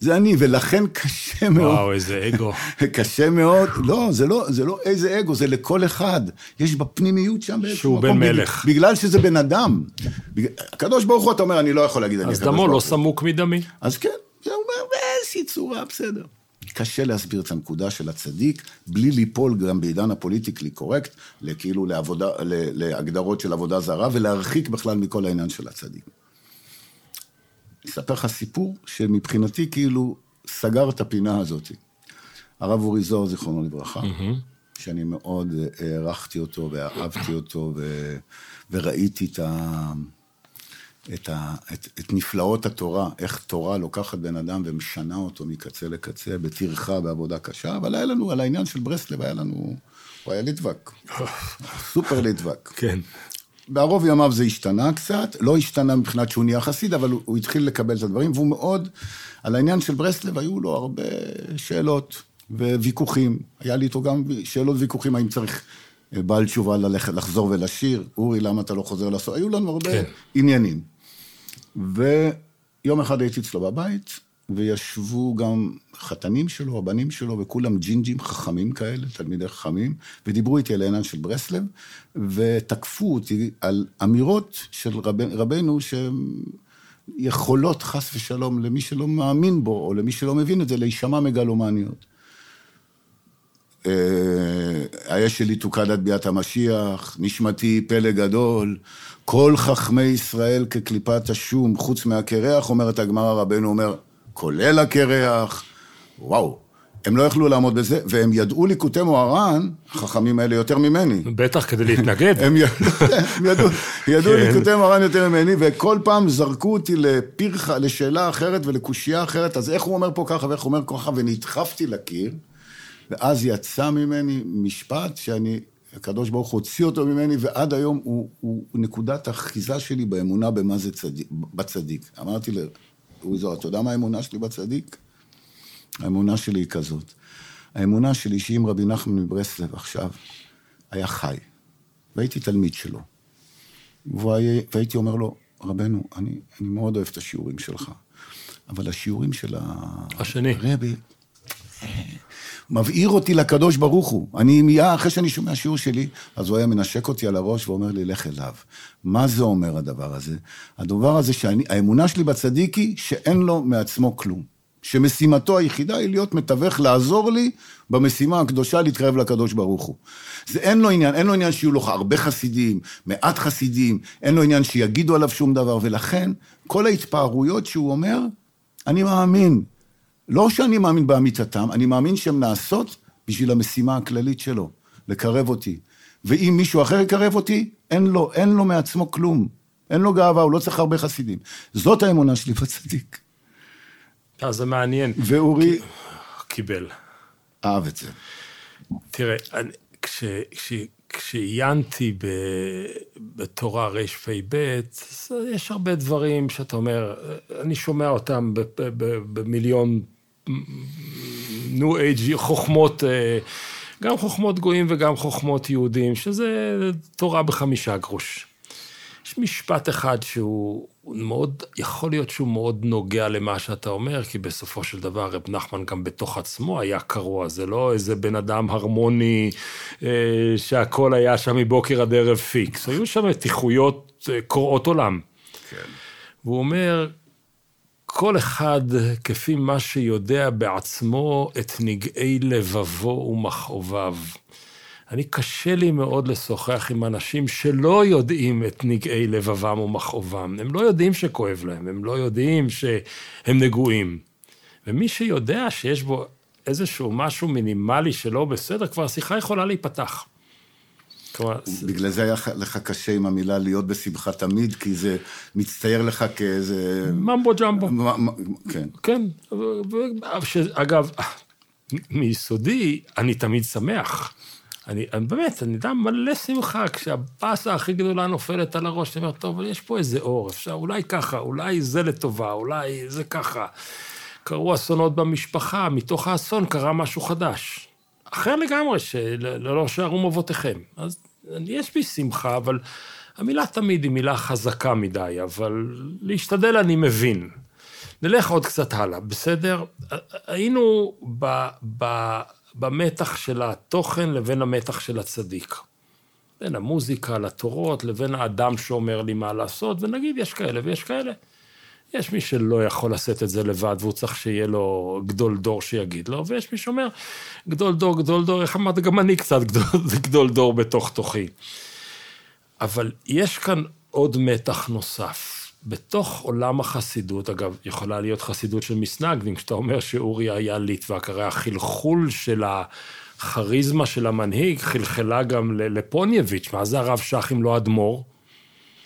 זה אני, ולכן קשה מאוד. וואו, איזה אגו. קשה מאוד, לא, זה לא, זה לא איזה אגו, זה לכל אחד. יש בפנימיות שם בעצם. שהוא בן מלך. בגלל שזה בן אדם. הקדוש ברוך הוא, אתה אומר, אני לא יכול להגיד, אני הקדוש ברוך הוא. אז דמו לא סמוק מדמי. אז כן, זה אומר, באיזושהי צורה, בסדר. קשה להסביר את הנקודה של הצדיק, בלי ליפול גם בעידן הפוליטיקלי קורקט, לכאילו לעבודה, להגדרות של עבודה זרה, ולהרחיק בכלל מכל העניין של הצדיק. אספר לך סיפור שמבחינתי כאילו סגר את הפינה הזאת. הרב אורי זוהר, זיכרונו לברכה, mm-hmm. שאני מאוד הערכתי אותו ואהבתי אותו, ו... וראיתי את ה... את, ה, את, את נפלאות התורה, איך תורה לוקחת בן אדם ומשנה אותו מקצה לקצה, בטרחה, בעבודה קשה, אבל היה לנו, על העניין של ברסלב, היה לנו, הוא היה ליטבק, סופר ליטבק. כן. בערוב ימיו זה השתנה קצת, לא השתנה מבחינת שהוא נהיה חסיד, אבל הוא, הוא התחיל לקבל את הדברים, והוא מאוד, על העניין של ברסלב היו לו הרבה שאלות וויכוחים. היה לי איתו גם שאלות וויכוחים, האם צריך אה, בעל תשובה ללכת, לחזור ולשיר, אורי, למה אתה לא חוזר לעשות? היו לנו הרבה כן. עניינים. ויום אחד הייתי אצלו בבית, וישבו גם חתנים שלו, הבנים שלו, וכולם ג'ינג'ים חכמים כאלה, תלמידי חכמים, ודיברו איתי על העניין של ברסלב, ותקפו אותי על אמירות של רב, רבנו שהן יכולות, חס ושלום, למי שלא מאמין בו, או למי שלא מבין את זה, להישמע מגלומניות. אה, האש שלי תוקד עד ביאת המשיח, נשמתי פלא גדול, כל חכמי ישראל כקליפת השום, חוץ מהקרח, אומרת הגמרא, רבנו אומר, כולל הקרח. וואו, הם לא יכלו לעמוד בזה, והם ידעו ליקוטי מוהר"ן, החכמים האלה יותר ממני. בטח, כדי להתנגד. הם ידעו, ידעו כן. ליקוטי מוהר"ן יותר ממני, וכל פעם זרקו אותי לפרחה, לשאלה אחרת ולקושייה אחרת, אז איך הוא אומר פה ככה ואיך הוא אומר ככה, ונדחפתי לקיר. ואז יצא ממני משפט שאני, הקדוש ברוך הוא הוציא אותו ממני, ועד היום הוא, הוא, נקודת האחיזה שלי באמונה במה זה צדיק, בצדיק. אמרתי לאורי זוהר, אתה יודע מה האמונה שלי בצדיק? האמונה שלי היא כזאת. האמונה שלי שאם רבי נחמן מברסלב עכשיו היה חי, והייתי תלמיד שלו, והייתי אומר לו, רבנו, אני, אני מאוד אוהב את השיעורים שלך, אבל השיעורים של השני. הרבי, מבעיר אותי לקדוש ברוך הוא. אני מיד, אחרי שאני שומע שיעור שלי, אז הוא היה מנשק אותי על הראש ואומר לי, לך אליו. מה זה אומר הדבר הזה? הדבר הזה שהאמונה שלי בצדיק היא שאין לו מעצמו כלום. שמשימתו היחידה היא להיות מתווך, לעזור לי במשימה הקדושה להתקרב לקדוש ברוך הוא. זה אין לו עניין, אין לו עניין שיהיו לו הרבה חסידים, מעט חסידים, אין לו עניין שיגידו עליו שום דבר, ולכן כל ההתפארויות שהוא אומר, אני מאמין, לא שאני מאמין באמיתתם, אני מאמין שהן נעשות בשביל המשימה הכללית שלו, לקרב אותי. ואם מישהו אחר יקרב אותי, אין לו, אין לו מעצמו כלום. אין לו גאווה, הוא לא צריך הרבה חסידים. זאת האמונה שלי בצדיק. אז אה, זה מעניין. ואורי... קיבל. אהב את זה. תראה, אני, כש, כש, כשעיינתי בתורה רפ"ב, יש הרבה דברים שאתה אומר, אני שומע אותם במיליון ניו אייג' חוכמות, אה, גם חוכמות גויים וגם חוכמות יהודים, שזה תורה בחמישה גרוש. יש משפט אחד שהוא מאוד, יכול להיות שהוא מאוד נוגע למה שאתה אומר, כי בסופו של דבר רב נחמן גם בתוך עצמו היה קרוע, זה לא איזה בן אדם הרמוני אה, שהכל היה שם מבוקר עד ערב פיקס, היו שם מתיחויות אה, קורעות עולם. כן. והוא אומר, כל אחד כפי מה שיודע בעצמו את נגעי לבבו ומכאוביו. אני קשה לי מאוד לשוחח עם אנשים שלא יודעים את נגעי לבבם ומכאובם. הם לא יודעים שכואב להם, הם לא יודעים שהם נגועים. ומי שיודע שיש בו איזשהו משהו מינימלי שלא בסדר, כבר השיחה יכולה להיפתח. כלומר... בגלל זה היה לך קשה עם המילה להיות בשמחה תמיד, כי זה מצטייר לך כאיזה... ממבו ג'מבו. כן. כן. אגב, מיסודי, אני תמיד שמח. אני, אני באמת, אני יודע, מלא שמחה, כשהבאסה הכי גדולה נופלת על הראש, אני אומר, טוב, אבל יש פה איזה אור, אפשר, אולי ככה, אולי זה לטובה, אולי זה ככה. קרו אסונות במשפחה, מתוך האסון קרה משהו חדש. אחר לגמרי, שלא שערום אבותיכם. אז יש בי שמחה, אבל המילה תמיד היא מילה חזקה מדי, אבל להשתדל אני מבין. נלך עוד קצת הלאה, בסדר? היינו ב, ב, במתח של התוכן לבין המתח של הצדיק. בין המוזיקה לתורות לבין האדם שאומר לי מה לעשות, ונגיד יש כאלה ויש כאלה. יש מי שלא יכול לשאת את זה לבד, והוא צריך שיהיה לו גדול דור שיגיד לו, ויש מי שאומר, גדול דור, גדול דור, איך אמרת, גם אני קצת גדול, גדול דור בתוך תוכי. אבל יש כאן עוד מתח נוסף. בתוך עולם החסידות, אגב, יכולה להיות חסידות של מסנגדים, כשאתה אומר שאורי היה ליטבק, הרי החלחול של הכריזמה של המנהיג חלחלה גם לפונייביץ', מה זה הרב שך אם לא אדמו"ר?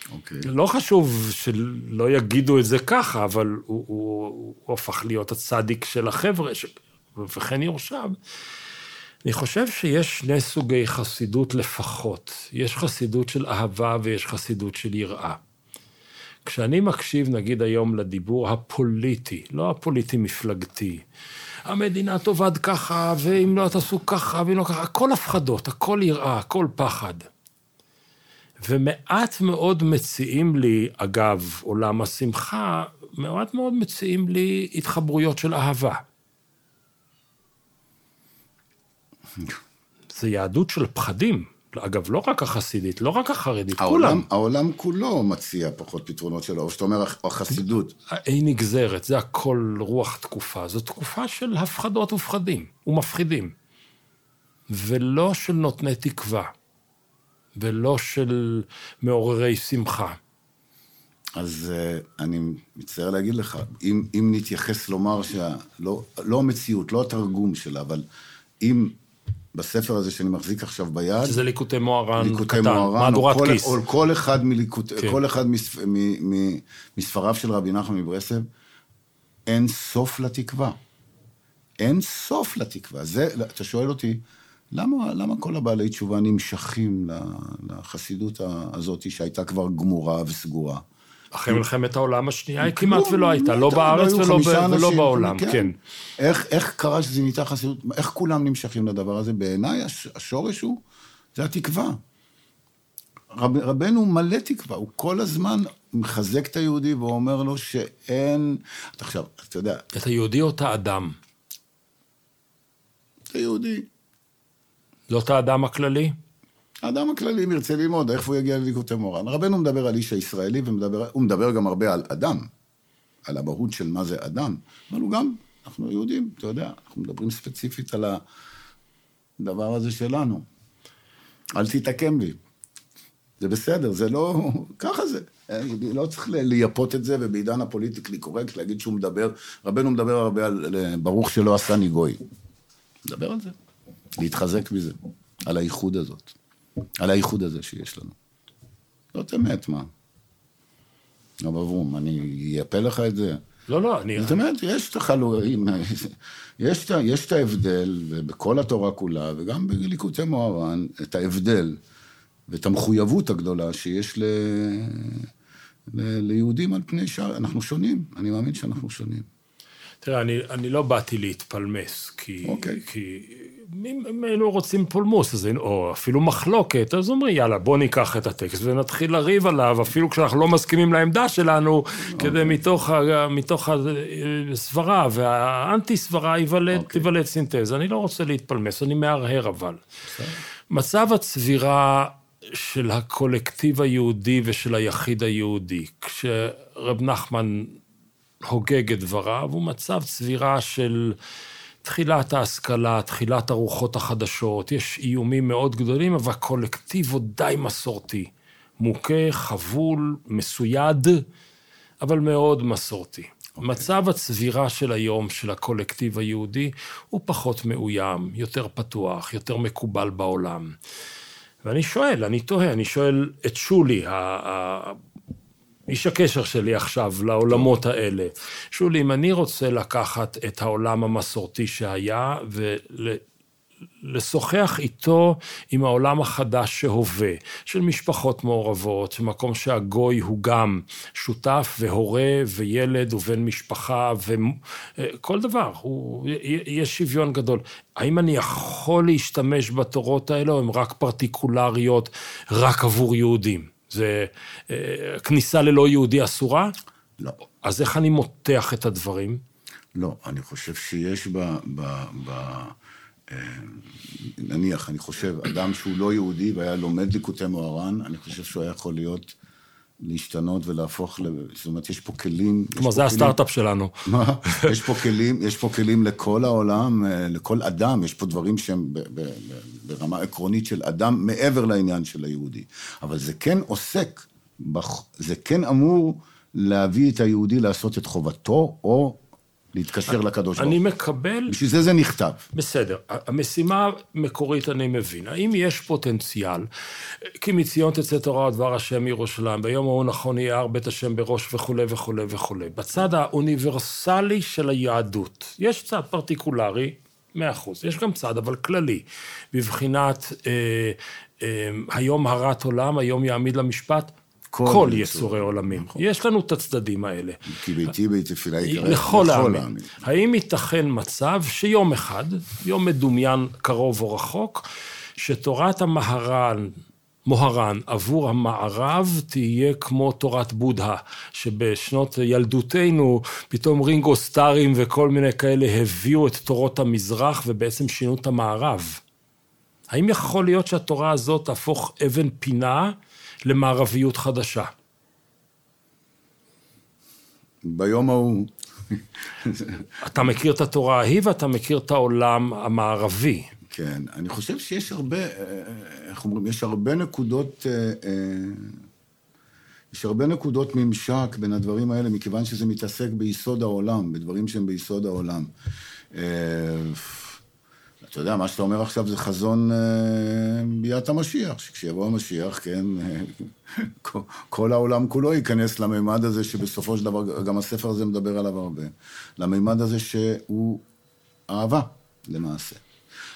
Okay. אוקיי. לא חשוב שלא יגידו את זה ככה, אבל הוא, הוא, הוא הפך להיות הצדיק של החבר'ה, ש... וכן יורשיו. אני חושב שיש שני סוגי חסידות לפחות. יש חסידות של אהבה ויש חסידות של יראה. כשאני מקשיב, נגיד היום, לדיבור הפוליטי, לא הפוליטי-מפלגתי, המדינה תאבד ככה, ואם לא תעשו ככה, ואם לא ככה, הכל הפחדות, הכל יראה, הכל פחד. ומעט מאוד מציעים לי, אגב, עולם השמחה, מעט מאוד מציעים לי התחברויות של אהבה. זה יהדות של פחדים. אגב, לא רק החסידית, לא רק החרדית, העולם, כולם. העולם כולו מציע פחות פתרונות שלו, או שאתה אומר, החסידות. היא נגזרת, זה הכל רוח תקופה. זו תקופה של הפחדות ופחדים, ומפחידים. ולא של נותני תקווה. ולא של מעוררי שמחה. אז uh, אני מצטער להגיד לך, אם, אם נתייחס לומר שלא לא המציאות, לא התרגום שלה, אבל אם בספר הזה שאני מחזיק עכשיו ביד... שזה ליקוטי מוהר"ן קטן, מהדורת כיס. או כל אחד, מליקוט, כן. כל אחד מספ, מ, מ, מספריו של רבי נחמן מברסלב, אין סוף לתקווה. אין סוף לתקווה. זה, אתה שואל אותי, למה, למה כל הבעלי תשובה נמשכים לחסידות הזאת שהייתה כבר גמורה וסגורה? אחרי מלחמת העולם השנייה היא כמעט ולא הייתה, לא בארץ ולא בעולם, כן. איך קרה שזה נהייתה חסידות, איך כולם נמשכים לדבר הזה? בעיניי השורש הוא, זה התקווה. רבנו מלא תקווה, הוא כל הזמן מחזק את היהודי ואומר לו שאין... עכשיו, אתה יודע... את היהודי או את האדם? את היהודי. לא את האדם הכללי? האדם הכללי, אם ירצה ללמוד, איך הוא יגיע לליקוטי מורן. רבנו מדבר על איש הישראלי, והוא מדבר גם הרבה על אדם, על המהות של מה זה אדם, אבל הוא גם, אנחנו יהודים, אתה יודע, אנחנו מדברים ספציפית על הדבר הזה שלנו. אל תתעקם לי. זה בסדר, זה לא... ככה זה. לא צריך לייפות את זה, ובעידן הפוליטיקלי קורקט להגיד שהוא מדבר, רבנו מדבר הרבה על ברוך שלא עשני גוי. מדבר על זה. להתחזק מזה, על האיחוד הזאת. על האיחוד הזה שיש לנו. זאת אמת, מה? אבל אברום, אני אייפה לך את זה? לא, לא, אני... זאת אומרת, יש את החלואים, יש, יש את ההבדל, ובכל התורה כולה, וגם בליקוטי מוהר"ן, את ההבדל ואת המחויבות הגדולה שיש ל... ל... ליהודים על פני שאר... אנחנו שונים, אני מאמין שאנחנו שונים. תראה, אני, אני לא באתי להתפלמס, כי... אוקיי. כי אם, אם היינו רוצים פולמוס, אז, או אפילו מחלוקת, אז אומרים, יאללה, בוא ניקח את הטקסט ונתחיל לריב עליו, אפילו כשאנחנו לא מסכימים לעמדה שלנו, כדי מתוך, ה- מתוך הסברה, והאנטי-סברה ייוולד ייוולד סינתזה. אני לא רוצה להתפלמס, אני מהרהר אבל. מצב הצבירה של הקולקטיב היהודי ושל היחיד היהודי, כשרב נחמן הוגג את דבריו, הוא מצב צבירה של תחילת ההשכלה, תחילת הרוחות החדשות, יש איומים מאוד גדולים, אבל הקולקטיב הוא די מסורתי. מוכה, חבול, מסויד, אבל מאוד מסורתי. Okay. מצב הצבירה של היום, של הקולקטיב היהודי, הוא פחות מאוים, יותר פתוח, יותר מקובל בעולם. ואני שואל, אני תוהה, אני שואל את שולי, איש הקשר שלי עכשיו לעולמות האלה. שולי, אם אני רוצה לקחת את העולם המסורתי שהיה ולשוחח איתו עם העולם החדש שהווה, של משפחות מעורבות, של מקום שהגוי הוא גם שותף והורה וילד ובן משפחה וכל דבר, הוא, יש שוויון גדול. האם אני יכול להשתמש בתורות האלה או הן רק פרטיקולריות, רק עבור יהודים? זה אה, כניסה ללא יהודי אסורה? לא. אז איך אני מותח את הדברים? לא, אני חושב שיש ב... ב, ב אה, נניח, אני חושב, אדם שהוא לא יהודי והיה לומד ליקוטי מוהר"ן, אני חושב שהוא היה יכול להיות, להשתנות ולהפוך ל... זאת אומרת, יש פה כלים... פה זה הסטארט-אפ שלנו. מה? יש פה כלים, יש פה כלים לכל העולם, אה, לכל אדם, יש פה דברים שהם ברמה עקרונית של אדם מעבר לעניין של היהודי. אבל זה כן עוסק, זה כן אמור להביא את היהודי לעשות את חובתו, או להתקשר לקדוש ברוך אני הוא. מקבל, בשביל זה זה נכתב. בסדר, המשימה המקורית אני מבין. האם יש פוטנציאל, כי מציון תצא תורה ודבר השם מירושלים, ביום ההוא נכון יהיה הר בית השם בראש וכולי וכולי וכולי. בצד האוניברסלי של היהדות, יש צד פרטיקולרי, מאה אחוז, יש גם צד אבל כללי, בבחינת אה, אה, היום הרת עולם, היום יעמיד למשפט כל כל יצורי עולמים. יש לנו את הצדדים האלה. כי ביתי בית תפילה יקרא לכל העמים. האם ייתכן מצב שיום אחד, יום מדומיין קרוב או רחוק, שתורת המהר"ן, מוהר"ן עבור המערב תהיה כמו תורת בודהה, שבשנות ילדותנו פתאום רינגו סטארים וכל מיני כאלה הביאו את תורות המזרח ובעצם שינו את המערב. האם יכול להיות שהתורה הזאת תהפוך אבן פינה למערביות חדשה? ביום ההוא, אתה מכיר את התורה ההיא ואתה מכיר את העולם המערבי. כן, אני חושב שיש הרבה, אה, איך אומרים, יש הרבה נקודות, אה, אה, יש הרבה נקודות ממשק בין הדברים האלה, מכיוון שזה מתעסק ביסוד העולם, בדברים שהם ביסוד העולם. אה, אתה יודע, מה שאתה אומר עכשיו זה חזון אה, ביאת המשיח, שכשיבוא המשיח, כן, כל- העולם כולו ייכנס לממד הזה, שבסופו של דבר, גם הספר הזה מדבר עליו הרבה, לממד הזה שהוא אהבה, למעשה.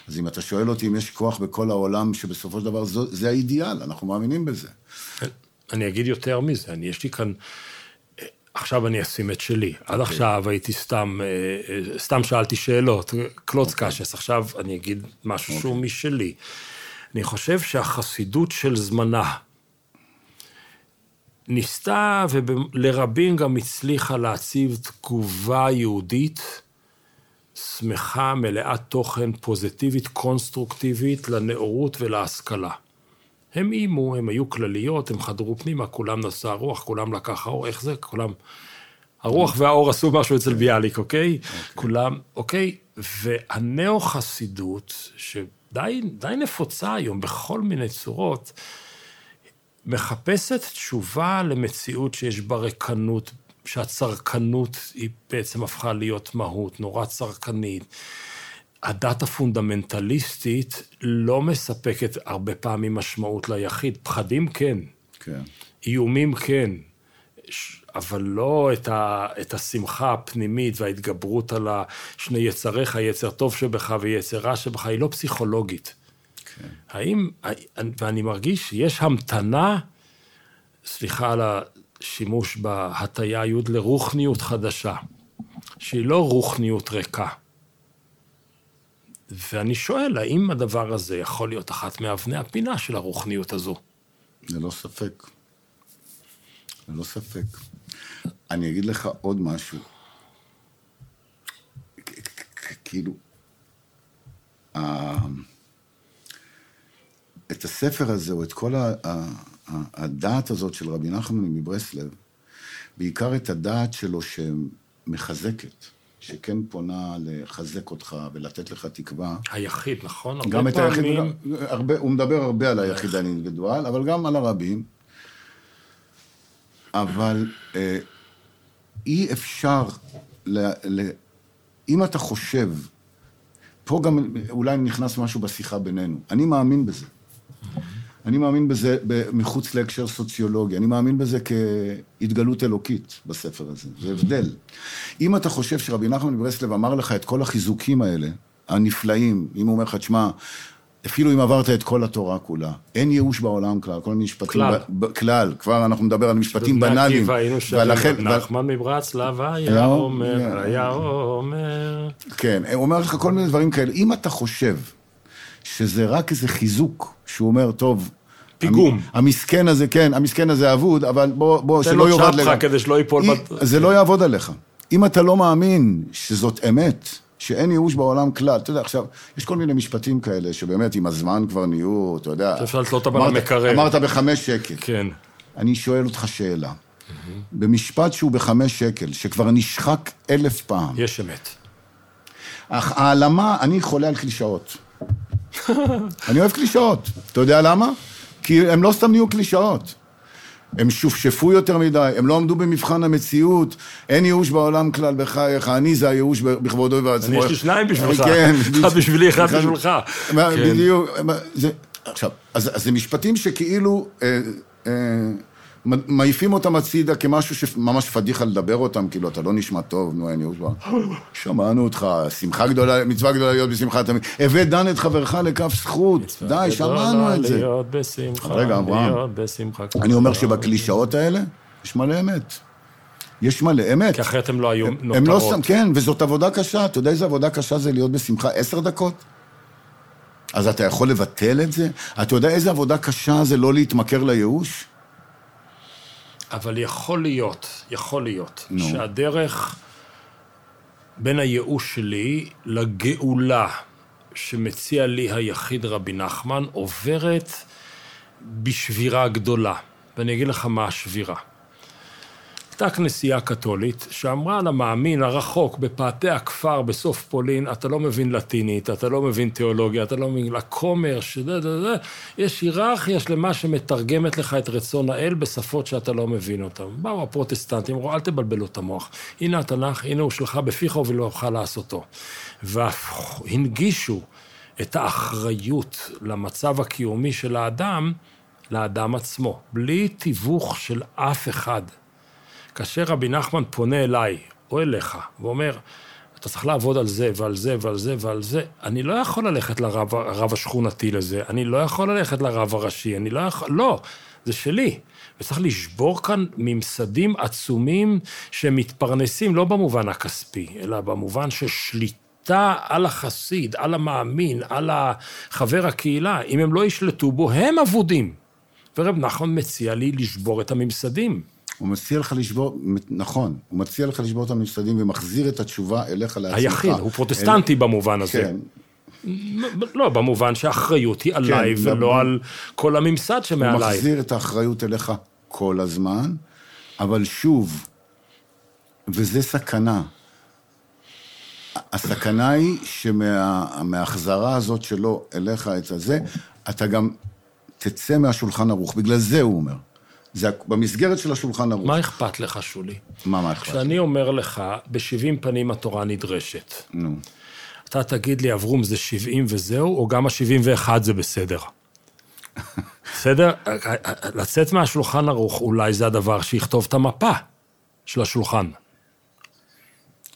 אז אם אתה שואל אותי אם יש כוח בכל העולם, שבסופו של דבר זה האידיאל, אנחנו מאמינים בזה. אני אגיד יותר מזה, אני, יש לי כאן... עכשיו אני אשים את שלי. עד עכשיו הייתי סתם, אה, אה, סתם שאלתי שאלות, קלוץ קשס. עכשיו אני אגיד משהו שהוא משלי. אני חושב שהחסידות של זמנה ניסתה ולרבים גם הצליחה להציב תגובה יהודית שמחה, מלאת תוכן, פוזיטיבית, קונסטרוקטיבית, לנאורות ולהשכלה. הם איימו, הם היו כלליות, הם חדרו פנימה, כולם נשא הרוח, כולם לקח האור, איך זה? כולם... הרוח והאור עשו משהו אצל ביאליק, אוקיי? כולם, אוקיי? והנאו-חסידות, שדי די נפוצה היום בכל מיני צורות, מחפשת תשובה למציאות שיש בה ריקנות, שהצרכנות היא בעצם הפכה להיות מהות, נורא צרכנית. הדת הפונדמנטליסטית לא מספקת הרבה פעמים משמעות ליחיד. פחדים כן, כן. איומים כן, אבל לא את, ה, את השמחה הפנימית וההתגברות על שני יצריך, יצר טוב שבך ויצר רע שבך, היא לא פסיכולוגית. כן. האם, ואני מרגיש שיש המתנה, סליחה על השימוש בהטייה י' לרוחניות חדשה. שהיא לא רוחניות ריקה. ואני שואל, האם הדבר הזה יכול להיות אחת מאבני הפינה של הרוחניות הזו? ללא ספק. ללא ספק. אני אגיד לך עוד משהו. כאילו, את הספר הזה, או את כל הדעת הזאת של רבי נחמן מברסלב, בעיקר את הדעת שלו שמחזקת, שכן פונה לחזק אותך ולתת לך תקווה. היחיד, נכון? גם את היחיד, הרבה, הוא מדבר הרבה על היחיד האינדיבידואל, אבל גם על הרבים. אבל אה, אי אפשר, ל, ל, אם אתה חושב, פה גם אולי נכנס משהו בשיחה בינינו, אני מאמין בזה. אני מאמין בזה מחוץ להקשר סוציולוגי, אני מאמין בזה כהתגלות אלוקית בספר הזה, זה הבדל. אם אתה חושב שרבי נחמן מברסלב אמר לך את כל החיזוקים האלה, הנפלאים, אם הוא אומר לך, תשמע, אפילו אם עברת את כל התורה כולה, אין ייאוש בעולם כלל, כל מיני משפטים... כלל. ב, כלל, כבר אנחנו נדבר על משפטים בנאליים. ולכן... נחמן מברצלב היה אומר, היה אומר... כן, הוא אומר לך כל מיני דברים כאלה. אם אתה חושב שזה רק איזה חיזוק, שהוא אומר, טוב... פיגום. המסכן הזה, כן, המסכן הזה אבוד, אבל בוא, בוא, שלא יאבד לך. תן לו צ'פחה כדי שלא ייפול... זה לא יעבוד עליך. אם אתה לא מאמין שזאת אמת, שאין ייאוש בעולם כלל. אתה יודע, עכשיו, יש כל מיני משפטים כאלה, שבאמת עם הזמן כבר נהיו, אתה יודע... אפשר לתלות אותם על המקרר. אמרת בחמש שקל. כן. אני שואל אותך שאלה. במשפט שהוא בחמש שקל, שכבר נשחק אלף פעם. יש אמת. אך העלמה, אני חולה על קלישאות. אני אוהב קלישאות. אתה יודע למה? כי הם לא סתם נהיו קלישאות. הם שופשפו יותר מדי, הם לא עמדו במבחן המציאות, אין ייאוש בעולם כלל בחייך, אני זה הייאוש בכבודו ובעצמו. אני יש לי שניים בשבילך, כן, אחד בשבילי, אחד בשבילך. בדיוק, עכשיו, אז זה משפטים שכאילו... מעיפים אותם הצידה כמשהו שממש פדיחה לדבר אותם, כאילו, אתה לא נשמע טוב, נו, אין ייאוש בה. שמענו אותך, שמחה גדולה, מצווה גדולה להיות בשמחה תמיד. הבא דן את חברך לכף זכות, די, שמענו את זה. להיות בשמחה, רגע, אברהם. אני אומר שבקלישאות האלה, יש מלא אמת. יש מלא אמת. כי אחרת הם לא היו נותרות. הם לא סתם, כן, וזאת עבודה קשה. אתה יודע איזה עבודה קשה זה להיות בשמחה עשר דקות? אז אתה יכול לבטל את זה? אתה יודע איזה עבודה קשה זה לא להתמכר לייאוש? אבל יכול להיות, יכול להיות, no. שהדרך בין הייאוש שלי לגאולה שמציע לי היחיד רבי נחמן עוברת בשבירה גדולה. ואני אגיד לך מה השבירה. הייתה כנסייה קתולית שאמרה למאמין הרחוק בפאתי הכפר בסוף פולין, אתה לא מבין לטינית, אתה לא מבין תיאולוגיה, אתה לא מבין לכומר, שדה דה דה, יש היררכיה שלמה שמתרגמת לך את רצון האל בשפות שאתה לא מבין אותן. באו הפרוטסטנטים, אמרו, אל תבלבלו את המוח. הנה התנ"ך, הנה הוא שלך בפיך ולא אוכל לעשותו. והנגישו את האחריות למצב הקיומי של האדם, לאדם עצמו, בלי תיווך של אף אחד. כאשר רבי נחמן פונה אליי, או אליך, ואומר, אתה צריך לעבוד על זה ועל זה ועל זה ועל זה, אני לא יכול ללכת לרב, לרב השכונתי לזה, אני לא יכול ללכת לרב הראשי, אני לא יכול, לא, זה שלי. וצריך לשבור כאן ממסדים עצומים שמתפרנסים לא במובן הכספי, אלא במובן של שליטה על החסיד, על המאמין, על החבר הקהילה. אם הם לא ישלטו בו, הם אבודים. ורב נחמן מציע לי לשבור את הממסדים. הוא מציע לך לשבור, נכון, הוא מציע לך לשבור את הממסדים ומחזיר את התשובה אליך לעצמך. היחיד, הוא פרוטסטנטי אל... במובן הזה. כן. לא, במובן שהאחריות היא עליי כן, ולא על כל הממסד שמעליי. הוא מחזיר את האחריות אליך כל הזמן, אבל שוב, וזה סכנה. הסכנה היא שמההחזרה הזאת שלו אליך את הזה, אתה גם תצא מהשולחן ערוך. בגלל זה הוא אומר. זה במסגרת של השולחן ערוך. מה אכפת לך, שולי? מה, מה אכפת? כשאני אומר לך, בשבעים פנים התורה נדרשת. נו. אתה תגיד לי, אברום, זה שבעים וזהו, או גם השבעים ואחד זה בסדר? בסדר? לצאת מהשולחן ערוך, אולי זה הדבר שיכתוב את המפה של השולחן.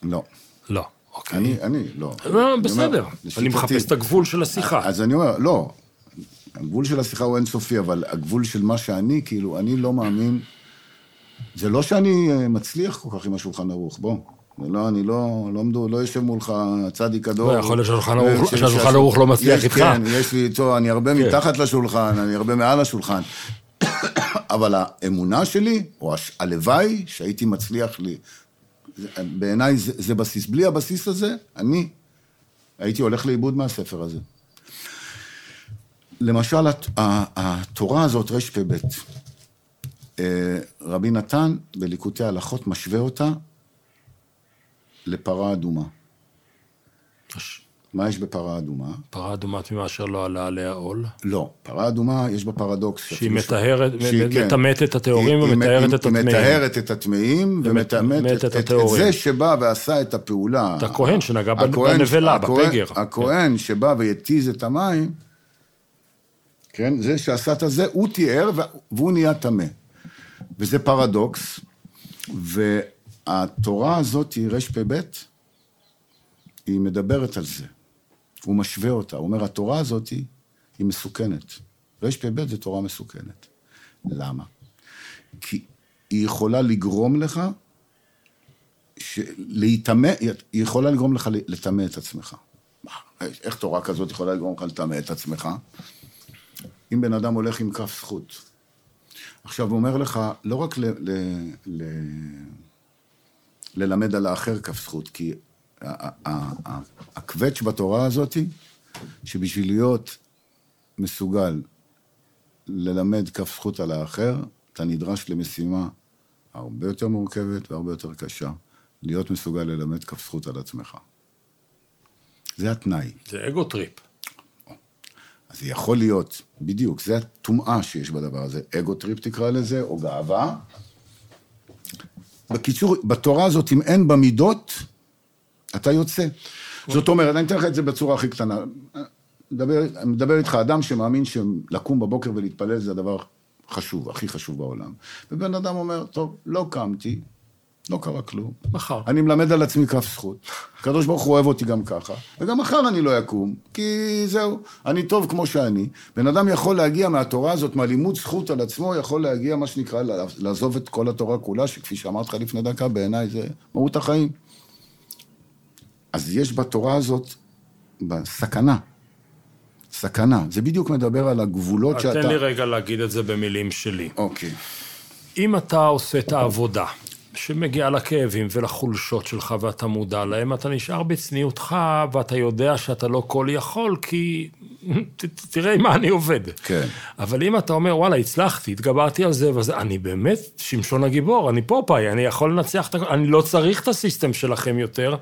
לא. לא, אוקיי. אני, אני, לא. לא, בסדר. אני מחפש את הגבול של השיחה. אז אני אומר, לא, הגבול של השיחה הוא אינסופי, אבל הגבול של מה שאני, כאילו, אני לא מאמין... זה לא שאני אה, מצליח כל כך עם השולחן ערוך, בוא. לא, אני לא, לא, מדו, לא יושב מולך צדיק הדור. לא, יכול להיות שהשולחן אה, ערוך- לא מצליח איתך. כן, יש לי איתו, אני הרבה כן. מתחת לשולחן, אני הרבה מעל השולחן. אבל האמונה שלי, או הש- הלוואי שהייתי מצליח לי, זה- בעיניי זה, זה בסיס. בלי הבסיס הזה, אני הייתי הולך לאיבוד מהספר הזה. למשל, התורה הזאת, רפ"ב, אה, רבי נתן בליקוטי הלכות משווה אותה לפרה אדומה. מה יש בפרה אדומה? פרה אדומה תמימה אשר לא עלה עליה עול. לא, פרה אדומה יש בה פרדוקס. שהיא ש- מטהרת, כן. מטמאת את הטהורים היא- ומטהרת היא- את היא הטמאים. מטהרת את הטמאים ומט- ומטמאת מטמאת את, את את, הטהורים. זה שבא ועשה את הפעולה. את הכהן שנגע בנבלה, בפגר. הכהן שבא והתיז את המים, כן, זה שעשה את הזה, הוא תיאר והוא נהיה טמא. וזה פרדוקס, והתורה הזאת היא רפ"ב, היא מדברת על זה. הוא משווה אותה, הוא אומר, התורה הזאת היא מסוכנת. רפ"ב זה תורה מסוכנת. למה? כי היא יכולה לגרום לך, ש... להיטמא, היא יכולה לגרום לך לטמא את עצמך. איך תורה כזאת יכולה לגרום לך לטמא את עצמך? אם בן אדם הולך עם כף זכות. עכשיו, הוא אומר לך, לא רק ל... ל... ל... ללמד על האחר כף זכות, כי הקווץ' בתורה הזאת, שבשביל להיות מסוגל ללמד כף זכות על האחר, אתה נדרש למשימה הרבה יותר מורכבת והרבה יותר קשה, להיות מסוגל ללמד כף זכות על עצמך. זה התנאי. זה ego trip. אז זה יכול להיות, בדיוק, זה הטומאה שיש בדבר הזה. ego trip תקרא לזה, או גאווה. בקיצור, בתורה הזאת, אם אין בה מידות, אתה יוצא. זאת אומרת, אני אתן לך את זה בצורה הכי קטנה. מדבר, מדבר איתך, אדם שמאמין שלקום בבוקר ולהתפלל זה הדבר חשוב, הכי חשוב בעולם. ובן אדם אומר, טוב, לא קמתי, לא קרה כלום. מחר. אני מלמד על עצמי כף זכות. הקדוש ברוך הוא אוהב אותי גם ככה, וגם מחר אני לא אקום, כי זהו, אני טוב כמו שאני. בן אדם יכול להגיע מהתורה הזאת, מהלימוד זכות על עצמו, יכול להגיע, מה שנקרא, לעזוב את כל התורה כולה, שכפי שאמרתי לך לפני דקה, בעיניי זה מהות החיים. אז יש בתורה הזאת, בסכנה. סכנה. זה בדיוק מדבר על הגבולות אז שאתה... תן לי רגע להגיד את זה במילים שלי. אוקיי. אם אתה עושה את העבודה שמגיעה לכאבים ולחולשות שלך ואתה מודע להם, אתה נשאר בצניעותך ואתה יודע שאתה לא כל יכול, כי ת, ת- תראה עם מה אני עובד. כן. אבל אם אתה אומר, וואלה, הצלחתי, התגברתי על זה וזה, אני באמת שמשון הגיבור, אני פופאי, אני יכול לנצח את הכל, אני לא צריך את הסיסטם שלכם יותר,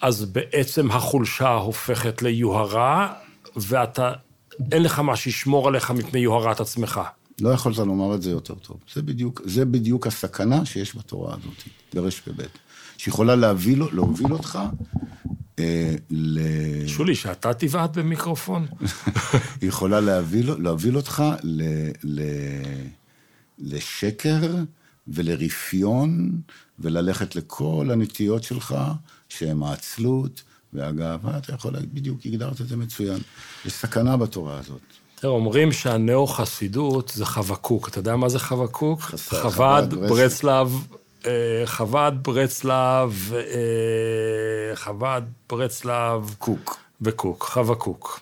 אז בעצם החולשה הופכת ליוהרה, ואתה, אין לך מה שישמור עליך מפני יוהרת עצמך. לא יכולת לומר את זה יותר טוב. זה בדיוק, זה בדיוק הסכנה שיש בתורה הזאת, ברש"ב, שיכולה להביא, לו- להוביל אותך אה, ל... שולי, שאתה תבעט במיקרופון? היא יכולה להביא, לו- להוביל אותך ל, ל, לשקר ולרפיון, וללכת לכל הנטיות שלך, שהן העצלות והגאווה, אתה יכול להגיד, בדיוק, הגדרת את זה מצוין. יש סכנה בתורה הזאת. תראה, אומרים שהנאו-חסידות זה חבקוק. אתה יודע מה זה חבקוק? חב"ד, חב"ד, ברצלב, אה, חב"ד, ברצלב, אה, חב"ד, ברצלב קוק. וקוק, חבקוק.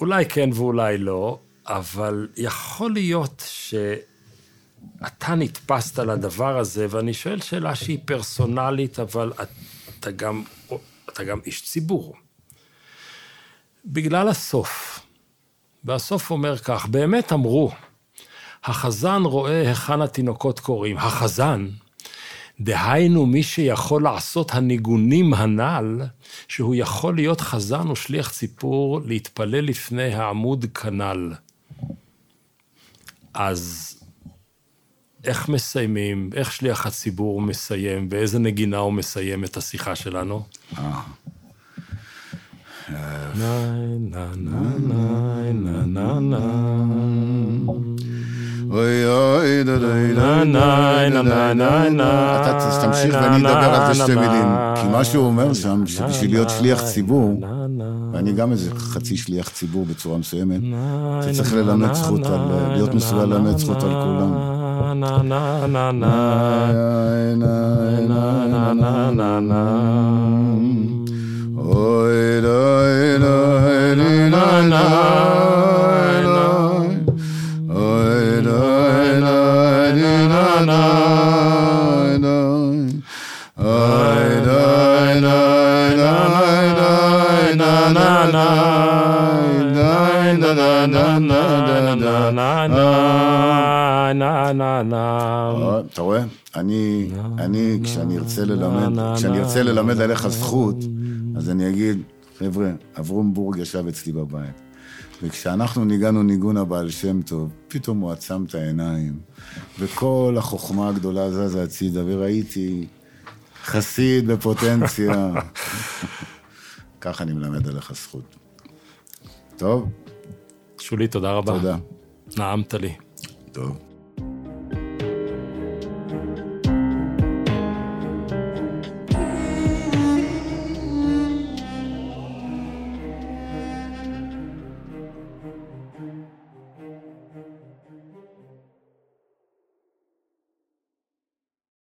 אולי כן ואולי לא, אבל יכול להיות שאתה נתפסת לדבר הזה, ואני שואל שאלה שהיא פרסונלית, אבל אתה גם, אתה גם איש ציבור. בגלל הסוף. והסוף אומר כך, באמת אמרו, החזן רואה היכן התינוקות קוראים. החזן, דהיינו מי שיכול לעשות הניגונים הנ"ל, שהוא יכול להיות חזן או שליח ציפור, להתפלל לפני העמוד כנ"ל. אז איך מסיימים, איך שליח הציבור מסיים, באיזה נגינה הוא מסיים את השיחה שלנו? אה. דה נה, נה, נה, נה, נה. אתה תמשיך ואני אדבר על זה שתי מילים. כי מה שהוא אומר שם, שבשביל להיות שליח ציבור. ואני גם איזה חצי שליח ציבור בצורה מסוימת, אתה צריך ללמד זכות על, להיות מסוגל ללמד זכות על. כולם. אתה רואה? אני, אני, כשאני ארצה ללמד, כשאני ארצה ללמד עליך זכות, אז אני אגיד, חבר'ה, אברום בורג ישב אצלי בבית. וכשאנחנו ניגענו ניגון הבעל שם טוב, פתאום הוא עצם את העיניים, וכל החוכמה הגדולה זזה הצידה, וראיתי חסיד בפוטנציה. ככה אני מלמד עליך זכות. טוב, שולי, תודה רבה. תודה. נעמת לי. טוב.